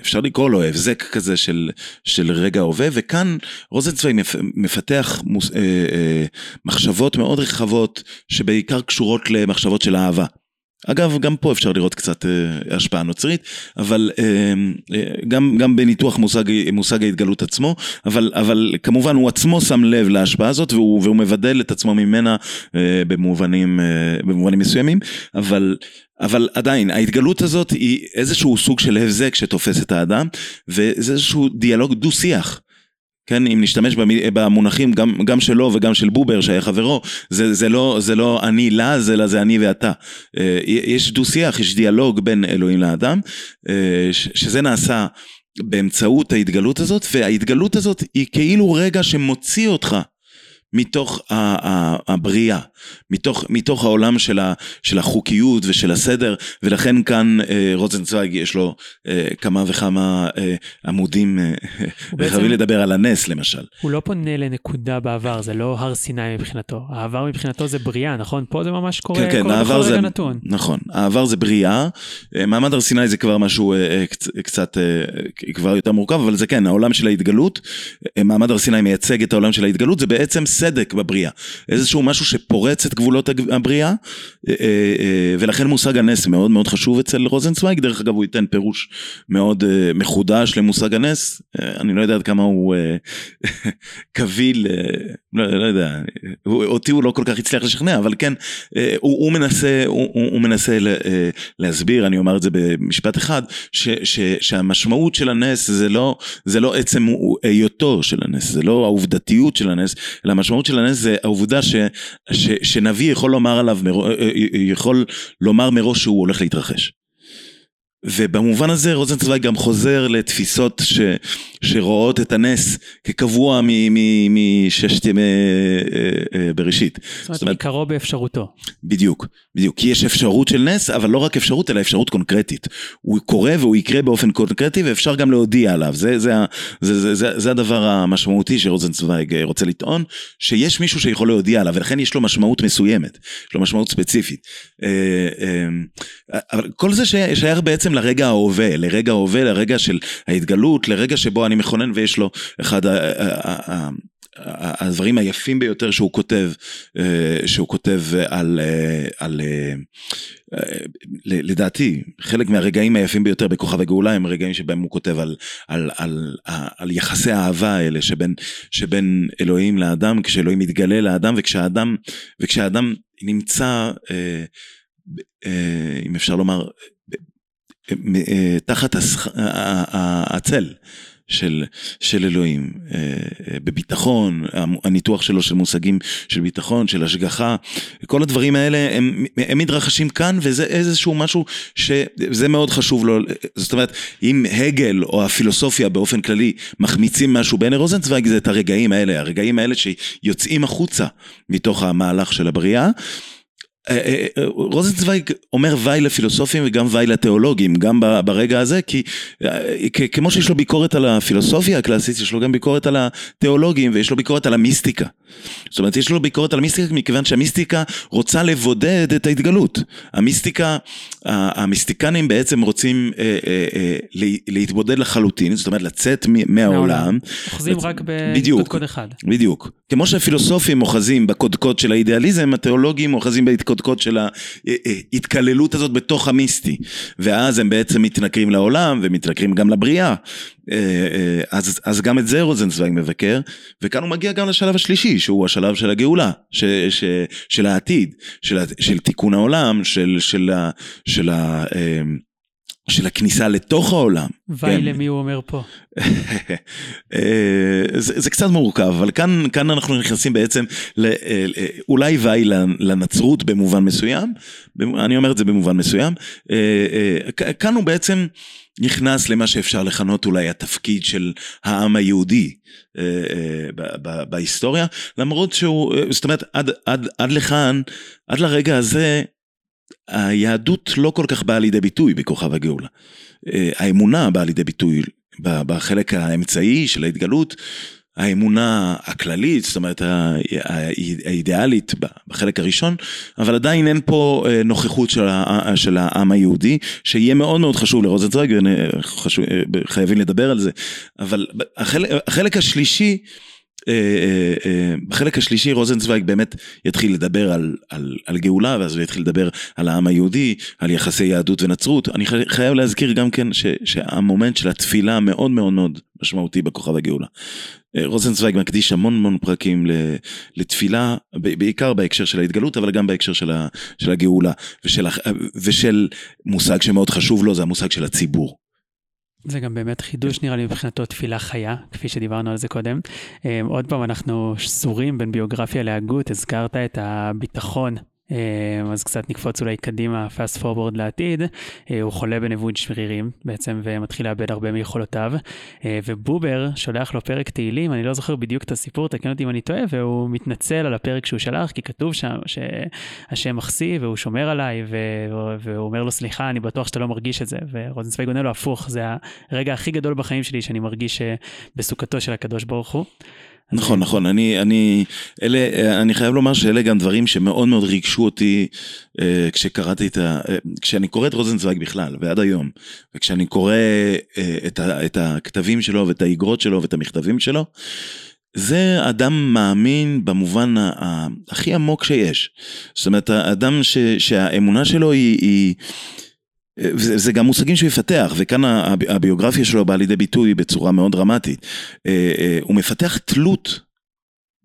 אפשר לקרוא לו הבזק כזה של, של רגע הווה, וכאן רוזנצוויג מפתח מוס, אה, אה, מחשבות מאוד רחבות שבעיקר קשורות למחשבות של אהבה. אגב, גם פה אפשר לראות קצת אה, השפעה נוצרית, אבל אה, אה, גם, גם בניתוח מושג, מושג ההתגלות עצמו, אבל, אבל כמובן הוא עצמו שם לב להשפעה הזאת והוא, והוא מבדל את עצמו ממנה אה, במובנים, אה, במובנים מסוימים, אבל אבל עדיין, ההתגלות הזאת היא איזשהו סוג של הבזק שתופס את האדם, וזה איזשהו דיאלוג דו-שיח. כן, אם נשתמש במונחים גם, גם שלו וגם של בובר שהיה חברו, זה, זה, לא, זה לא אני לה, אלא זה אני ואתה. אה, יש דו-שיח, יש דיאלוג בין אלוהים לאדם, אה, שזה נעשה באמצעות ההתגלות הזאת, וההתגלות הזאת היא כאילו רגע שמוציא אותך מתוך הבריאה, מתוך, מתוך העולם של, ה, של החוקיות ושל הסדר, ולכן כאן אה, רוזנצוויג יש לו אה, כמה וכמה אה, עמודים, אה, וחייבים לדבר על הנס למשל. הוא לא פונה לנקודה בעבר, זה לא הר סיני מבחינתו, העבר מבחינתו זה בריאה, נכון? פה זה ממש קורה, כן, כן, קורה בכל רגע זה, נתון. נכון, העבר זה בריאה, אה, מעמד הר סיני זה כבר משהו אה, אה קצת, אה, כבר יותר מורכב, אבל זה כן, העולם של ההתגלות, מעמד הר סיני מייצג את העולם של ההתגלות, זה בעצם סדק בבריאה, איזשהו משהו שפורץ את גבולות הבריאה, אה, אה, אה, ולכן מושג הנס מאוד מאוד חשוב אצל רוזנצוויג, דרך אגב הוא ייתן פירוש מאוד מחודש למושג הנס, אני לא יודע עד כמה הוא <laughs> קביל, לא, לא יודע, אותי הוא לא כל כך הצליח לשכנע, אבל כן, הוא, הוא מנסה, הוא, הוא מנסה להסביר, אני אומר את זה במשפט אחד, ש, ש, שהמשמעות של הנס זה לא, זה לא עצם היותו של הנס, זה לא העובדתיות של הנס, אלא המשמעות של הנס זה העובדה ש, ש, שנביא יכול לומר עליו, אה, אה, יכול לומר מראש שהוא הולך להתרחש. ובמובן הזה רוזנצוויג גם חוזר לתפיסות ש, שרואות את הנס כקבוע מששת ימי אה, אה, בראשית. זאת אומרת, עיקרו באפשרותו. בדיוק, בדיוק. כי יש אפשרות של נס, אבל לא רק אפשרות, אלא אפשרות קונקרטית. הוא קורה והוא יקרה באופן קונקרטי, ואפשר גם להודיע עליו. זה, זה, זה, זה, זה, זה הדבר המשמעותי שרוזנצוויג אה, רוצה לטעון, שיש מישהו שיכול להודיע עליו, ולכן יש לו משמעות מסוימת, יש לו משמעות ספציפית. אבל כל זה שייך בעצם לרגע ההווה, לרגע ההווה, לרגע של ההתגלות, לרגע שבו אני מכונן ויש לו אחד הדברים היפים ביותר שהוא כותב, אה, שהוא כותב על, אה, על אה, לדעתי, חלק מהרגעים היפים ביותר בכוכב הגאולה הם רגעים שבהם הוא כותב על, על, על, על יחסי האהבה האלה שבין, שבין אלוהים לאדם, כשאלוהים מתגלה לאדם וכשהאדם, וכשהאדם נמצא, אם אפשר לומר, תחת הצל. של, של אלוהים, אה, אה, בביטחון, הניתוח שלו של מושגים של ביטחון, של השגחה, כל הדברים האלה הם, הם מתרחשים כאן וזה איזשהו משהו שזה מאוד חשוב לו, זאת אומרת אם הגל או הפילוסופיה באופן כללי מחמיצים משהו בעיני רוזנצוויג זה את הרגעים האלה, הרגעים האלה שיוצאים החוצה מתוך המהלך של הבריאה אה, אה, אה, רוזנצוויג אומר וי לפילוסופים וגם וי לתיאולוגים, גם ברגע הזה, כי כמו שיש לו ביקורת על הפילוסופיה הקלאסית, יש לו גם ביקורת על התיאולוגים ויש לו ביקורת על המיסטיקה. זאת אומרת, יש לו ביקורת על המיסטיקה מכיוון שהמיסטיקה רוצה לבודד את ההתגלות. המיסטיקה, המיסטיקנים בעצם רוצים להתבודד לחלוטין, זאת אומרת לצאת מהעולם. אוחזים רק בקודקוד אחד. בדיוק. כמו שהפילוסופים אוחזים בקודקוד של האידיאליזם, התיאולוגים אוחזים בקודקוד של ההתקללות הזאת בתוך המיסטי. ואז הם בעצם מתנכרים לעולם ומתנכרים גם לבריאה. אה, אה, אז, אז גם את זה רוזנצוויג מבקר, וכאן הוא מגיע גם לשלב השלישי, שהוא השלב של הגאולה, ש, ש, של העתיד, של, של תיקון העולם, של, של, של, של של הכניסה לתוך העולם. ויי כן. למי הוא אומר פה? <laughs> זה, זה קצת מורכב, אבל כאן, כאן אנחנו נכנסים בעצם לא, אולי ויי לנצרות במובן מסוים, אני אומר את זה במובן מסוים, כאן הוא בעצם נכנס למה שאפשר לכנות אולי התפקיד של העם היהודי אה, אה, בהיסטוריה, למרות שהוא, אה, זאת אומרת, עד, עד, עד לכאן, עד לרגע הזה, היהדות לא כל כך באה לידי ביטוי בכוכב הגאולה. האמונה באה לידי ביטוי בחלק האמצעי של ההתגלות, האמונה הכללית, זאת אומרת האידיאלית בחלק הראשון, אבל עדיין אין פה אה, נוכחות של, העם היהודי, שיהיה מאוד מאוד חשוב לרוזנצוויג, חייבים לדבר על זה, אבל החלק, החלק השלישי, אה, אה, בחלק השלישי רוזנצוויג באמת יתחיל לדבר על, על, על גאולה ואז הוא יתחיל לדבר על העם היהודי, על יחסי יהדות ונצרות. אני חייב להזכיר גם כן ש, שהמומנט של התפילה מאוד מאוד מאוד משמעותי בכוכב הגאולה. רוזנצוויג מקדיש המון המון פרקים לתפילה, בעיקר בהקשר של ההתגלות, אבל גם בהקשר של, ה, של הגאולה ושל, ושל מושג שמאוד חשוב לו, זה המושג של הציבור. זה גם באמת חידוש נראה לי מבחינתו תפילה חיה, כפי שדיברנו על זה קודם. עוד פעם, אנחנו שזורים בין ביוגרפיה להגות, הזכרת את הביטחון אה, אז קצת נקפוץ אולי קדימה, fast forward לעתיד, אה, הוא חולה בנבוד שרירים בעצם ומתחיל לאבד הרבה מיכולותיו, אה, ובובר שולח לו פרק תהילים, אני לא זוכר בדיוק את הסיפור, תקן אותי אם אני טועה, והוא מתנצל על הפרק שהוא שלח, כי כתוב שם שהשם מחסיא והוא שומר עליי, והוא אומר לו סליחה, אני בטוח שאתה לא מרגיש את זה, ורוזנצוויג עונה לו הפוך, זה הרגע הכי גדול בחיים שלי שאני מרגיש בסוכתו של הקדוש ברוך הוא. נכון, נכון, אני, אני, אלה, אני חייב לומר שאלה גם דברים שמאוד מאוד ריגשו אותי אה, כשקראתי את ה... אה, כשאני קורא את רוזנצוויג בכלל, ועד היום, וכשאני קורא אה, את, ה, את הכתבים שלו ואת האיגרות שלו ואת המכתבים שלו, זה אדם מאמין במובן הכי עמוק שיש. זאת אומרת, האדם ש, שהאמונה שלו היא... היא זה גם מושגים שהוא יפתח, וכאן הביוגרפיה שלו באה לידי ביטוי בצורה מאוד דרמטית. אה, אה, הוא מפתח תלות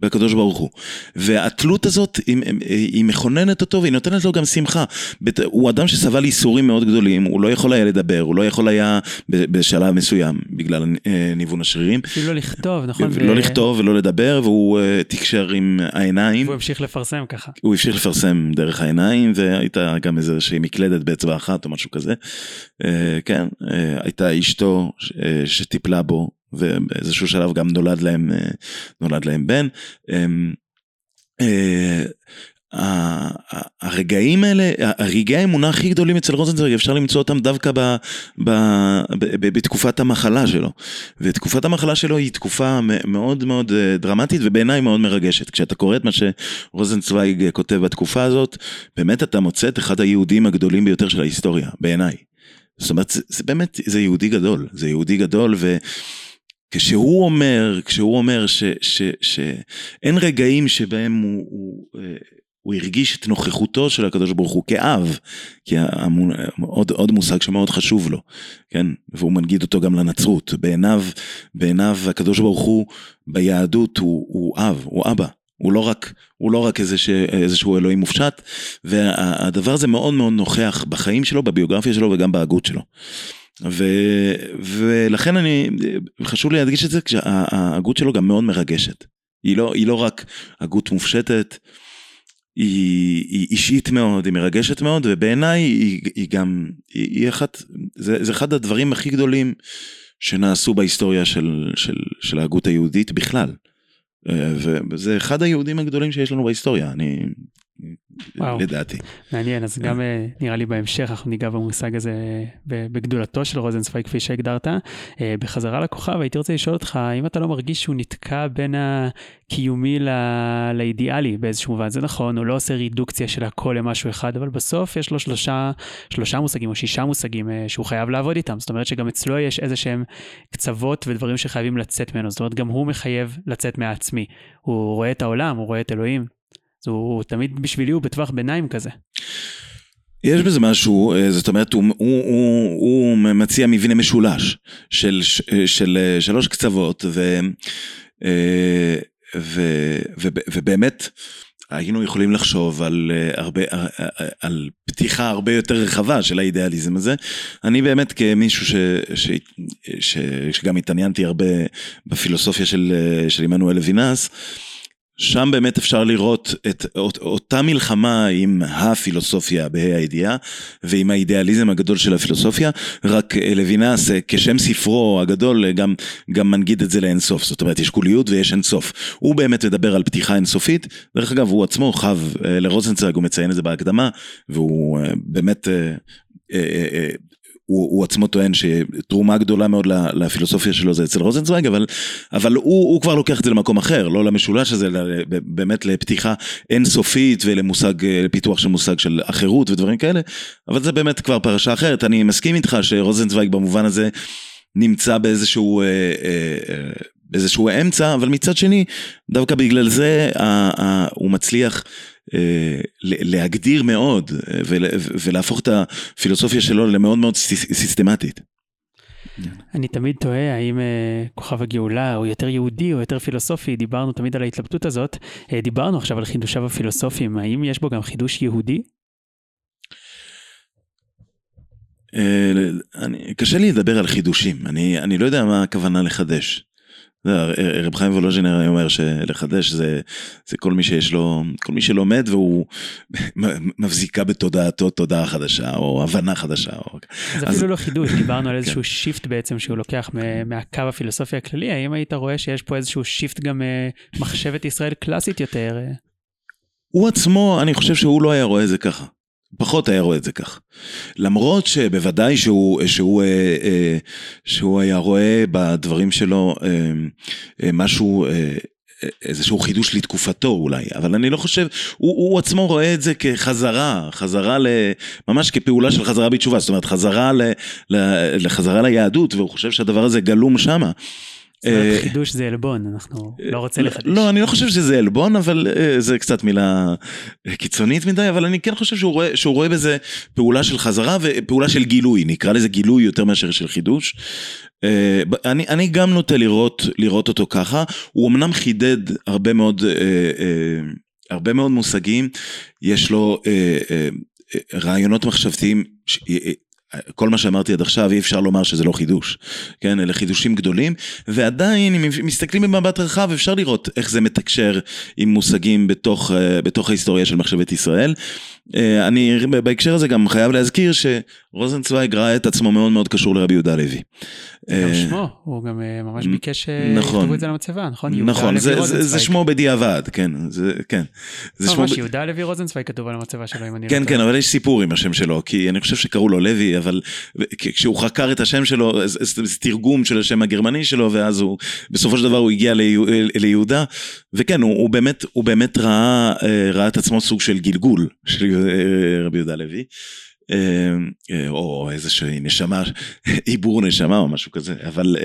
בקדוש ברוך הוא. והתלות הזאת היא, היא מכוננת אותו והיא נותנת לו גם שמחה. הוא אדם שסבל ייסורים מאוד גדולים, הוא לא יכול היה לדבר, הוא לא יכול היה בשלב מסוים בגלל אה, ניוון השרירים. אפילו לא לכתוב, נכון? לא ו... לכתוב ולא לדבר והוא uh, תקשר עם העיניים. והוא המשיך לפרסם ככה. הוא המשיך לפרסם דרך העיניים והייתה גם איזושהי מקלדת באצבע אחת או משהו כזה. Uh, כן, הייתה אשתו שטיפלה בו ובאיזשהו שלב גם נולד להם, אה, נולד להם בן. אמ, אה, הרגעים האלה, הרגעי האמונה הכי גדולים אצל רוזנצוויג, אפשר למצוא אותם דווקא ב, ב, ב, ב, בתקופת המחלה שלו. ותקופת המחלה שלו היא תקופה מאוד מאוד אה, דרמטית ובעיניי מאוד מרגשת. כשאתה קורא את מה שרוזנצוויג כותב בתקופה הזאת, באמת אתה מוצא את אחד היהודים הגדולים ביותר של ההיסטוריה, בעיניי. זאת אומרת, זה, זה באמת, זה יהודי גדול, זה יהודי גדול ו... כשהוא אומר, כשהוא אומר שאין רגעים שבהם הוא, הוא, אה, הוא הרגיש את נוכחותו של הקדוש ברוך הוא כאב, כי המון, עוד, עוד מושג שמאוד חשוב לו, כן? והוא מנגיד אותו גם לנצרות. בעיניו, בעיניו הקדוש ברוך הוא ביהדות הוא, הוא אב, הוא אבא. הוא לא רק, הוא לא רק איזה ש, איזשהו אלוהים מופשט, והדבר הזה מאוד מאוד נוכח בחיים שלו, בביוגרפיה שלו וגם בהגות שלו. ו, ולכן אני, חשוב לי להדגיש את זה, כשההגות שלו גם מאוד מרגשת. היא לא, היא לא רק הגות מופשטת, היא, היא אישית מאוד, היא מרגשת מאוד, ובעיניי היא, היא גם, היא, היא אחת, זה, זה אחד הדברים הכי גדולים שנעשו בהיסטוריה של, של, של ההגות היהודית בכלל. אה, וזה אחד היהודים הגדולים שיש לנו בהיסטוריה, אני וואו. לדעתי. מעניין, אז גם אה, נראה לי בהמשך אנחנו ניגע במושג הזה בגדולתו של רוזנצוויג כפי שהגדרת. אה, בחזרה לכוכב הייתי רוצה לשאול אותך, האם אתה לא מרגיש שהוא נתקע בין הקיומי ל... לאידיאלי באיזשהו מובן? זה נכון, הוא לא עושה רידוקציה של הכל למשהו אחד, אבל בסוף יש לו שלושה, שלושה מושגים או שישה מושגים אה, שהוא חייב לעבוד איתם. זאת אומרת שגם אצלו יש איזה שהם קצוות ודברים שחייבים לצאת ממנו. זאת אומרת, גם הוא מחייב לצאת מהעצמי. הוא רואה את העולם, הוא רואה את אלוהים. אז הוא תמיד בשבילי הוא בטווח ביניים כזה. יש בזה משהו, אה, זאת אומרת, הוא, הוא, הוא, הוא מציע מבנה משולש של, של, של שלוש קצוות, ו, אה, ו, ו, ובאמת היינו יכולים לחשוב על, אה, הרבה, על פתיחה הרבה יותר רחבה של האידיאליזם הזה. אני באמת כמישהו ש, ש, ש, שגם התעניינתי הרבה בפילוסופיה של, של עמנואל לוינס, שם באמת אפשר לראות את אות, אותה מלחמה עם הפילוסופיה בה"א הידיעה ועם האידיאליזם הגדול של הפילוסופיה, רק לוינס כשם ספרו הגדול גם, גם מנגיד את זה לאינסוף, זאת אומרת יש קוליות ויש אינסוף. הוא באמת מדבר על פתיחה אינסופית, דרך אגב הוא עצמו חב אה, לרוזנצוויג, הוא מציין את זה בהקדמה, והוא אה, באמת אה, הוא, הוא עצמו טוען שתרומה גדולה מאוד לפילוסופיה שלו זה אצל רוזנצוויג, אבל, אבל הוא, הוא כבר לוקח את זה למקום אחר, לא למשולש הזה, אלא באמת לפתיחה אינסופית ולמושג, לפיתוח של מושג של אחרות ודברים כאלה, אבל זה באמת כבר פרשה אחרת. אני מסכים איתך שרוזנצוויג במובן הזה נמצא באיזשהו... אה, אה, אה, באיזשהו אמצע, אבל מצד שני, דווקא בגלל זה הוא מצליח אה, להגדיר מאוד אה, ולהפוך את הפילוסופיה שלו למאוד מאוד סיסטמטית. אני תמיד תוהה האם uh, כוכב הגאולה הוא יותר יהודי או יותר פילוסופי, דיברנו תמיד על ההתלבטות הזאת, uh, דיברנו עכשיו על חידושיו הפילוסופיים, האם יש בו גם חידוש יהודי? אני, קשה לי לדבר על חידושים, אני, אני לא יודע מה הכוונה לחדש. רב חיים וולוז'ינר אומר שלחדש זה, זה כל מי שיש לו, כל מי שלומד והוא <laughs> מבזיק בתודעתו תודעה חדשה או הבנה חדשה. או... זה אז... אפילו לא חידוש, דיברנו על כן. איזשהו כן. shift בעצם שהוא לוקח מהקו הפילוסופי הכללי, האם היית רואה שיש פה איזשהו shift גם אה, מחשבת ישראל קלאסית יותר? הוא עצמו, אני חושב שהוא לא היה רואה את זה ככה. פחות היה רואה את זה כך. למרות שבוודאי שהוא, שהוא, אה, אה, שהוא היה רואה בדברים שלו אה, משהו, איזשהו חידוש לתקופתו אולי, אבל אני לא חושב, הוא, הוא עצמו רואה את זה כחזרה, חזרה ל... ממש כפעולה של חזרה בתשובה, זאת אומרת חזרה ל, ל, לחזרה ליהדות, והוא חושב שהדבר הזה גלום שמה. אה, חידוש זה עלבון, אנחנו לא רוצים לחדש. לא, אני לא חושב שזה עלבון, אבל אה, זה קצת מילה קיצונית מדי, אבל אני כן חושב שהוא רואה, שהוא רואה בזה פעולה של חזרה ופעולה של גילוי, נקרא לזה גילוי יותר מאשר של חידוש. אה, אני, אני גם נוטה לראות, לראות אותו ככה, הוא אמנם חידד הרבה מאוד, הרבה מאוד מושגים, יש לו רעיונות מחשבתיים כל מה שאמרתי עד עכשיו אי אפשר לומר שזה לא חידוש, כן, אלה חידושים גדולים, ועדיין אם מסתכלים במבט רחב אפשר לראות איך זה מתקשר עם מושגים בתוך, אה, בתוך ההיסטוריה של מחשבת ישראל. אה, אני בהקשר הזה גם חייב להזכיר שרוזנצוויג ראה את עצמו מאוד מאוד קשור לרבי יהודה לוי. גם אה, שמו, הוא גם ממש ביקש שיכתבו נכון, את זה למצבה, נכון? נכון, זה, שמו בדיעבד, כן, זה, כן. זה ממש שמו... יהודה לוי רוזנצוויג כתוב על המצבה שלו, אם אני לא כן, כן, אבל יש סיפור עם השם שלו, כי אני חושב שקראו לו לוי, אבל כשהוא חקר את השם שלו, זה תרגום של השם הגרמני שלו, ואז הוא, בסופו של דבר הוא הגיע ליהודה, וכן, הוא, באמת, הוא באמת ראה, אה, ראה את עצמו סוג של גלגול של אה, רבי יהודה לוי. אה, אה, או איזושהי נשמה, עיבור נשמה או משהו כזה, אבל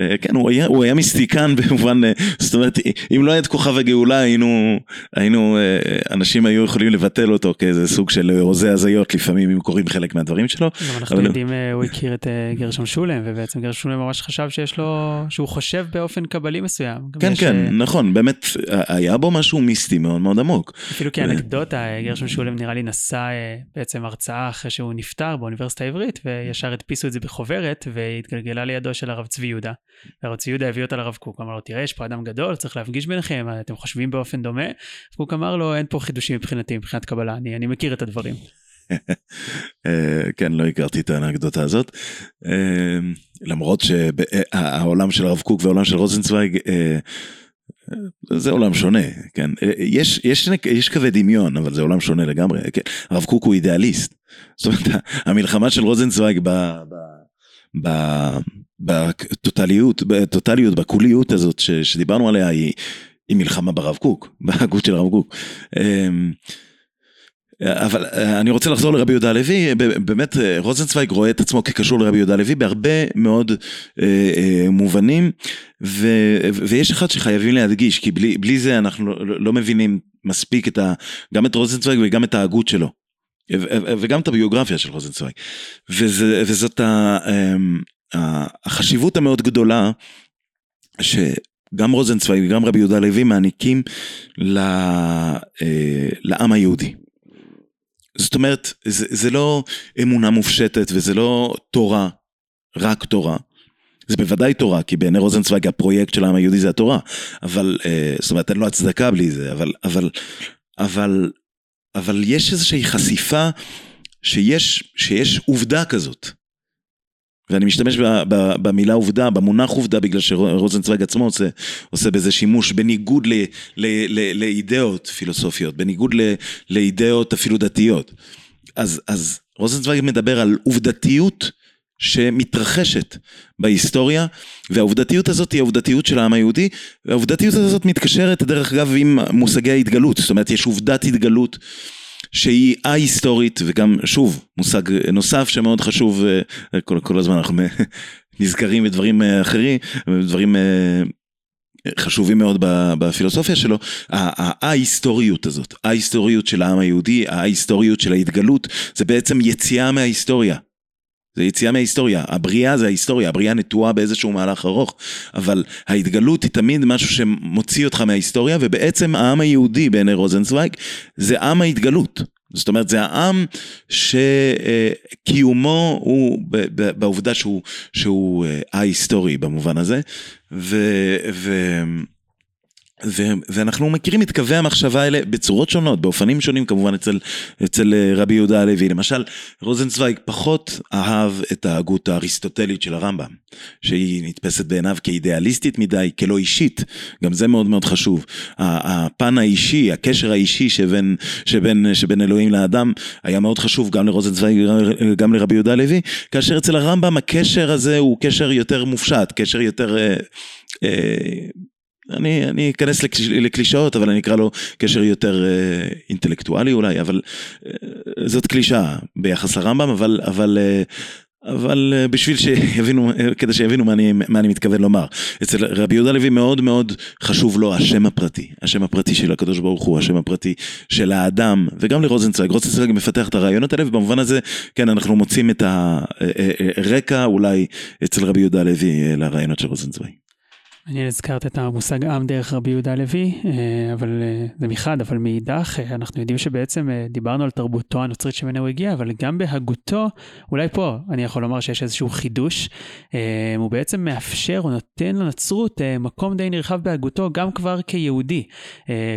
אה, כן, הוא היה, הוא היה מיסטיקן <laughs> במובן, זאת אומרת, אם לא היה את כוכב הגאולה, היינו, היינו, אנשים היו יכולים לבטל אותו כאיזה סוג של הוזה הזיות לפעמים, אם קוראים חלק מהדברים שלו. גם אנחנו אבל- יודעים, הוא הכיר את גרשום שולם, ובעצם גרשום שולם ממש חשב שיש לו, שהוא חושב באופן קבלי מסוים. כן, יש, כן, אה, נכון, באמת, היה בו משהו מיסטי מאוד מאוד עמוק. אפילו כאנקדוטה, גרשום שולם נראה לי נשא בעצם הרצאה אחרי שהוא נפטר באוניברסיטה העברית, וישר הדפיסו את זה בחוברת, והתגלגלה לידו של הרב צבי יהודה. והרב צבי יהודה הביא אותה לרב קוק, אמר לו, תראה, יש פה אדם גדול, צריך להפגיש ביניכם, אתם חושבים באופן דומה. קוק אמר לו, אין פה חידושים מבחינתי, מבחינת קבלה, אני, אני מכיר את הדברים. <laughs> אה, כן, לא הכרתי את האנקדוטה הזאת. אה, למרות שהעולם של הרב קוק והעולם של רוזנצוויג, אה, זה עולם שונה, כן. אה, יש, יש, יש קווי דמיון, אבל זה עולם שונה לגמרי. כן. הרב קוק הוא אידיאליסט. <laughs> זאת אומרת, המלחמה של רוזנצוויג ב... ב... ב... בטוטליות, בטוטליות, בקוליות הזאת ש, שדיברנו עליה היא, היא מלחמה ברב קוק, <laughs> בהגות של הרב קוק. אבל אה, אני רוצה לחזור לרבי יהודה הלוי, ב- באמת אה, רוזנצוויג רואה את עצמו כקשור לרבי יהודה הלוי בהרבה מאוד אה, אה, מובנים, ו, ויש אחד שחייבים להדגיש, כי בלי, בלי זה אנחנו לא, לא מבינים מספיק את ה, גם את רוזנצוויג וגם את ההגות שלו, וגם את הביוגרפיה של רוזנצוויג, וזה, וזאת ה, אמ, החשיבות המאוד גדולה, שגם רוזנצוויג וגם רבי יהודה הלוי מעניקים ל, אה, לעם היהודי. זאת אומרת, זה, זה לא אמונה מופשטת וזה לא תורה, רק תורה. זה בוודאי תורה, כי בעיני רוזנצוויג הפרויקט של העם היהודי זה התורה. אבל, אה, זאת אומרת, אין לו הצדקה בלי זה, אבל, אבל, אבל, אבל יש איזושהי חשיפה שיש, שיש עובדה כזאת. ואני משתמש במילה עובדה, במונח עובדה, בגלל שרוזנצוויג עצמו עושה, עושה בזה שימוש, בניגוד לאידאות פילוסופיות, בניגוד לאידאות אפילו דתיות. אז, אז רוזנצוויג מדבר על עובדתיות שמתרחשת בהיסטוריה, והעובדתיות הזאת היא העובדתיות של העם היהודי, והעובדתיות הזאת מתקשרת דרך אגב עם מושגי ההתגלות, זאת אומרת יש עובדת התגלות. שהיא א-היסטורית וגם שוב מושג נוסף שמאוד חשוב אה, כל, כל הזמן אנחנו <laughs> נזכרים בדברים אה, אחרים דברים אה, חשובים מאוד בפילוסופיה שלו ההיסטוריות הזאת ההיסטוריות של העם היהודי ההיסטוריות של ההתגלות זה בעצם יציאה מההיסטוריה זה יציאה מההיסטוריה, הבריאה זה ההיסטוריה, הבריאה נטועה באיזשהו מהלך ארוך, אבל ההתגלות היא תמיד משהו שמוציא אותך מההיסטוריה, ובעצם העם היהודי בעיני רוזנצוויג זה עם ההתגלות. זאת אומרת זה העם שקיומו הוא בעובדה שהוא, שהוא א-היסטורי במובן הזה, ו... ו ו- ואנחנו מכירים את קווי המחשבה האלה בצורות שונות, באופנים שונים כמובן אצל, אצל רבי יהודה הלוי. למשל, רוזנצוויג פחות אהב את ההגות האריסטוטלית של הרמב"ם, שהיא נתפסת בעיניו כאידיאליסטית מדי, כלא אישית, גם זה מאוד מאוד חשוב. הפן האישי, הקשר האישי שבין, שבין, שבין אלוהים לאדם, היה מאוד חשוב גם לרוזנצוויג, גם לרבי יהודה הלוי, כאשר אצל הרמב"ם הקשר הזה הוא קשר יותר מופשט, קשר יותר... אה, אה, אני, אני אכנס לקלישאות, אבל אני אקרא לו קשר יותר אה, אינטלקטואלי אולי, אבל אה, זאת קלישאה ביחס לרמב"ם, אבל, אבל, אה, אבל אה, בשביל שיבינו, אה, כדי שיבינו מה אני, מה אני מתכוון לומר. אצל רבי יהודה לוי מאוד מאוד חשוב לו השם הפרטי, השם הפרטי של הקדוש ברוך הוא, השם הפרטי של האדם, וגם לרוזנצוויג, רוזנצוויג מפתח את הרעיונות האלה, ובמובן הזה, כן, אנחנו מוצאים את הרקע אולי אצל רבי יהודה לוי לרעיונות של רוזנצוויג. מעניין, הזכרת את המושג עם דרך רבי יהודה הלוי, אבל זה מחד, אבל מאידך, אנחנו יודעים שבעצם דיברנו על תרבותו הנוצרית שממנה הוא הגיע, אבל גם בהגותו, אולי פה אני יכול לומר שיש איזשהו חידוש, הוא בעצם מאפשר או נותן לנצרות מקום די נרחב בהגותו, גם כבר כיהודי.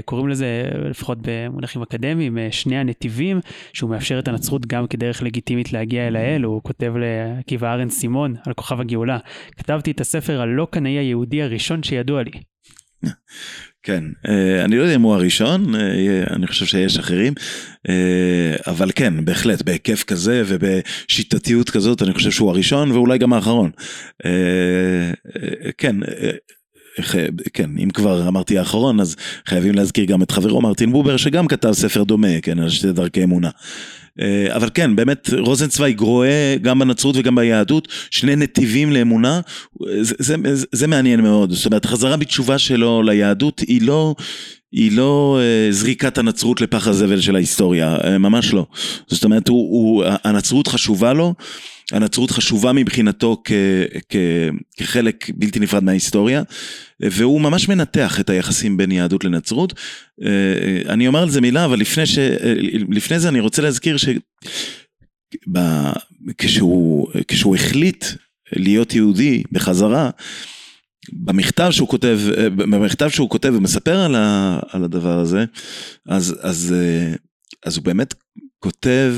קוראים לזה, לפחות במונחים אקדמיים, שני הנתיבים, שהוא מאפשר את הנצרות גם כדרך לגיטימית להגיע אל האל, הוא כותב לעקיבא ארן סימון על כוכב הגאולה. כתבתי את הספר הלא קנאי היהודי הראשון שידוע לי. כן, אני לא יודע אם הוא הראשון, אני חושב שיש אחרים, אבל כן, בהחלט, בהיקף כזה ובשיטתיות כזאת, אני חושב שהוא הראשון ואולי גם האחרון. כן, כן, אם כבר אמרתי האחרון, אז חייבים להזכיר גם את חברו מרטין בובר, שגם כתב ספר דומה, כן, על שתי דרכי אמונה. אה, אבל כן, באמת רוזנצוויג רואה גם בנצרות וגם ביהדות שני נתיבים לאמונה, זה, זה, זה, מעניין מאוד, זאת אומרת החזרה בתשובה שלו ליהדות היא לא, היא לא אה, זריקת הנצרות לפח הזבל של ההיסטוריה, אה, ממש לא. זאת אומרת, הוא, הוא, הנצרות חשובה לו, הנצרות חשובה מבחינתו כ, כ, כחלק בלתי נפרד מההיסטוריה, והוא ממש מנתח את היחסים בין יהדות לנצרות. אה, אני אומר על זה מילה, אבל לפני, ש, לפני זה אני רוצה להזכיר שכשהוא כשהוא החליט להיות יהודי בחזרה, במכתב שהוא כותב, במכתב שהוא כותב ומספר על, ה, על הדבר הזה, אז, אז, אז הוא באמת כותב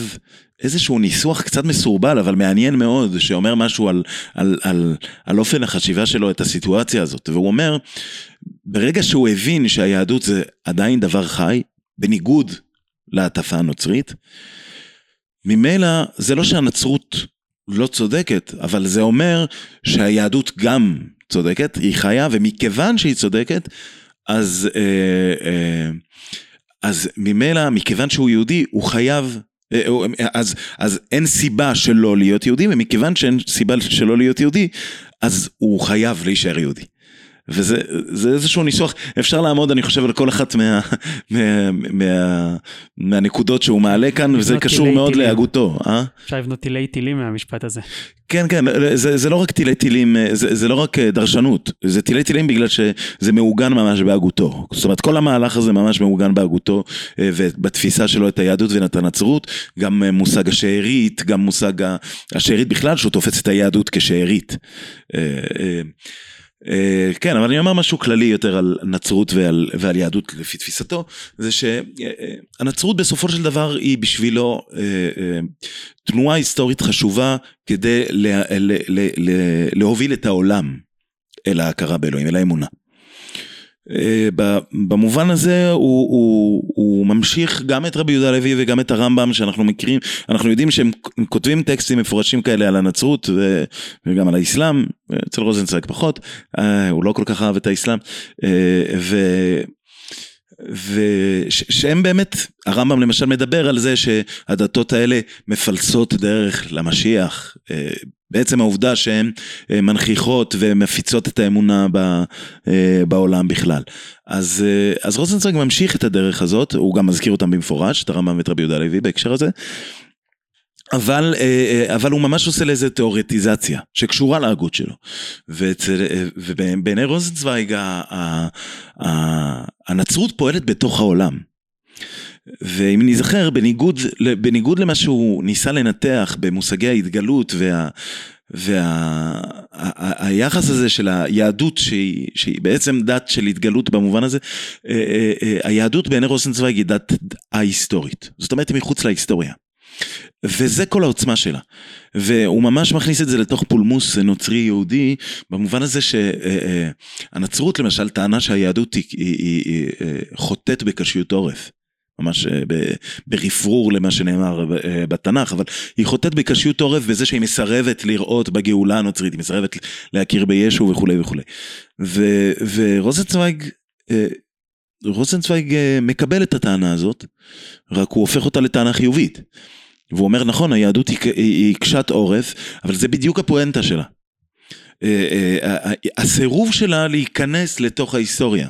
איזשהו ניסוח קצת מסורבל, אבל מעניין מאוד, שאומר משהו על, על, על, על אופן החשיבה שלו את הסיטואציה הזאת. והוא אומר, ברגע שהוא הבין שהיהדות זה עדיין דבר חי, בניגוד להטפה הנוצרית, ממילא זה לא שהנצרות לא צודקת, אבל זה אומר שהיהדות גם צודקת, היא חיה, ומכיוון שהיא צודקת, אז, אה, אה, אז ממילא, מכיוון שהוא יהודי, הוא חייב אה, אז, אז אין סיבה שלא להיות יהודי, ומכיוון שאין סיבה שלא להיות יהודי, אז הוא חייב להישאר יהודי. וזה איזשהו ניסוח, אפשר לעמוד אני חושב על כל אחת מה, מה, מה, מהנקודות שהוא מעלה כאן, וזה קשור מאוד טילים. להגותו. אה? אפשר לבנות טילי טילים מהמשפט הזה. כן, כן, זה, זה לא רק טילי טילים, זה, זה לא רק אה, דרשנות, זה טילי טילים בגלל שזה מעוגן ממש בהגותו. זאת אומרת, כל המהלך הזה ממש מעוגן בהגותו, אה, ובתפיסה שלו את היהדות ואת הנצרות, גם אה, מושג השארית, גם מושג השארית בכלל, שהוא תופס את היהדות כשארית. אה, כן, אבל אני אומר משהו כללי יותר על נצרות ועל, ועל יהדות לפי תפיסתו, זה שהנצרות בסופו של דבר היא בשבילו אה, אה, תנועה היסטורית חשובה כדי לה, לה, לה, להוביל את העולם אל ההכרה באלוהים, אל האמונה. אה, במובן הזה הוא, הוא, הוא ממשיך גם את רבי יהודה לוי וגם את הרמב"ם שאנחנו מכירים, אנחנו יודעים שהם כותבים טקסטים מפורשים כאלה על הנצרות וגם על האסלאם, אצל רוזנצוויג פחות, אה, הוא לא כל כך אהב את האסלאם, אה, ו... ושהם באמת, הרמב"ם למשל מדבר על זה שהדתות האלה מפלסות דרך למשיח, בעצם העובדה שהן אה, מנכיחות ומפיצות את האמונה אה, בעולם בכלל. אז, אה, אז רוזנצוויג ממשיך את הדרך הזאת, הוא גם מזכיר אותם במפורש, את הרמב"ם ואת רבי יהודה לוי בהקשר הזה. אבל, אבל הוא ממש עושה לאיזה תיאורטיזציה שקשורה להגות שלו. ובעיני רוזנצוויג הנצרות פועלת בתוך העולם. ואם נזכר, בניגוד, בניגוד למה שהוא ניסה לנתח במושגי ההתגלות וה... והיחס וה, הזה של היהדות שהיא, שהיא בעצם דת של התגלות במובן הזה, אה, אה, אה, היהדות בעיני רוזנצוויג היא דת ההיסטורית, זאת אומרת היא מחוץ להיסטוריה. וזה כל העוצמה שלה. והוא ממש מכניס את זה לתוך פולמוס נוצרי יהודי, במובן הזה שהנצרות למשל טענה שהיהדות היא, היא, היא, היא חוטאת בקשיות עורף. ממש אה, ברפרור למה שנאמר אה, בתנ"ך, אבל היא חוטאת בקשיות עורף בזה שהיא מסרבת לראות בגאולה הנוצרית, היא מסרבת להכיר בישו וכולי וכולי. ורוזנצוויג, אה, רוזנצוויג מקבל את הטענה הזאת, רק הוא הופך אותה לטענה חיובית. והוא אומר נכון, היהדות היא, קשת עורף, אבל זה בדיוק הפואנטה שלה. הסירוב שלה להיכנס לתוך ההיסטוריה.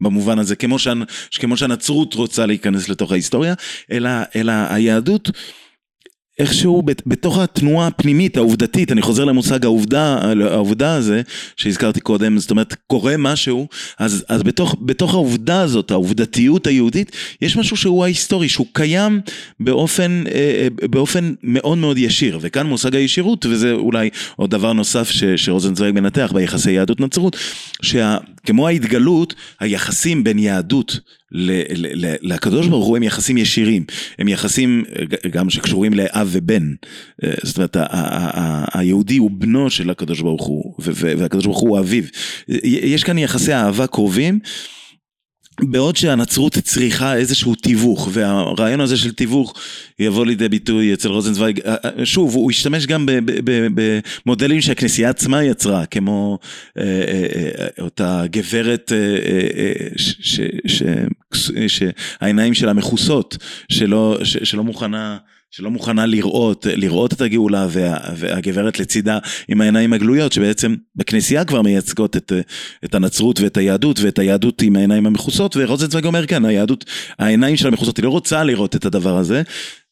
במובן הזה, כמו, שהנ, כמו שהנצרות רוצה להיכנס לתוך ההיסטוריה, אלא, אלא היהדות איכשהו בתוך התנועה הפנימית העובדתית, אני חוזר למושג העובדה, העובדה הזה שהזכרתי קודם, זאת אומרת קורה משהו, אז, אז בתוך, בתוך העובדה הזאת, העובדתיות היהודית, יש משהו שהוא ההיסטורי, שהוא קיים באופן, אה, אה, באופן מאוד מאוד ישיר, וכאן מושג הישירות, וזה אולי עוד דבר נוסף שרוזנצוויג מנתח ביחסי יהדות נצרות, שכמו ההתגלות, היחסים בין יהדות לקדוש ברוך הוא הם יחסים ישירים, הם יחסים גם שקשורים לאב ובן, זאת אומרת היהודי הוא בנו של הקדוש ברוך הוא והקדוש ברוך הוא אביו, יש כאן יחסי אהבה קרובים בעוד שהנצרות צריכה איזשהו תיווך, והרעיון הזה של תיווך יבוא לידי ביטוי אצל רוזנצוויג, אה, אה, שוב, הוא השתמש גם במודלים שהכנסייה עצמה יצרה, כמו אה, אותה גברת שהעיניים שלה מכוסות, שלא, שלא מוכנה... שלא מוכנה לראות, לראות את הגאולה וה, והגברת לצידה עם העיניים הגלויות שבעצם בכנסייה כבר מייצגות את, את הנצרות ואת היהדות ואת היהדות עם העיניים המכוסות ורוזנצוויג אומר כן היהדות העיניים שלה מכוסות היא לא רוצה לראות את הדבר הזה.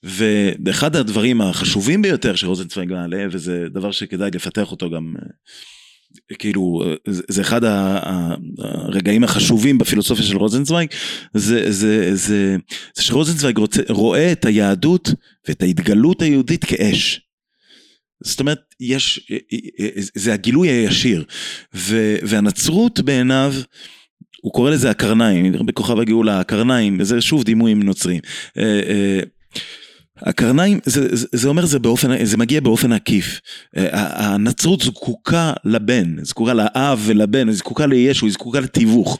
ואחד הדברים החשובים ביותר שרוזנצוויג מעלה וזה דבר שכדאי לפתח אותו גם כאילו זה אחד הרגעים החשובים בפילוסופיה של רוזנצוויג זה, זה, זה, זה שרוזנצוויג רוצה, רואה את היהדות ואת ההתגלות היהודית כאש. זאת אומרת יש זה הגילוי הישיר ו, והנצרות בעיניו הוא קורא לזה הקרניים בכוכב הגאולה הקרניים וזה שוב דימויים נוצרים אה, אה, הקרניים, זה, זה, זה אומר זה באופן, זה מגיע באופן עקיף. אה, הנצרות זקוקה לבן, זקוקה לאב ולבן, זקוקה לישו, היא זקוקה לתיווך.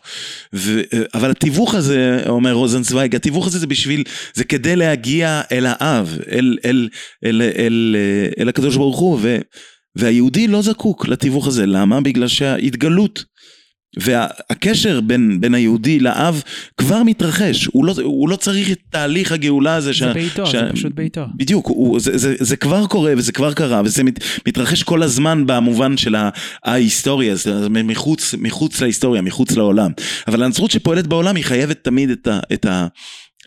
ו, אה, אבל התיווך הזה, אומר רוזנצוויג, התיווך הזה זה בשביל, זה כדי להגיע אל האב, אל, אל, אל, אל, אל, אה, אל הקדוש ברוך הוא, ו, והיהודי לא זקוק לתיווך הזה, למה? בגלל שההתגלות והקשר בין, בין היהודי לאב כבר מתרחש, הוא לא, הוא לא צריך את תהליך הגאולה הזה. זה ש... ביתו, ש... זה פשוט ביתו. בדיוק, הוא, זה, זה, זה כבר קורה וזה כבר קרה וזה מת, מתרחש כל הזמן במובן של ההיסטוריה, זה מחוץ, מחוץ להיסטוריה, מחוץ לעולם. אבל הנצרות שפועלת בעולם היא חייבת תמיד את ה... את ה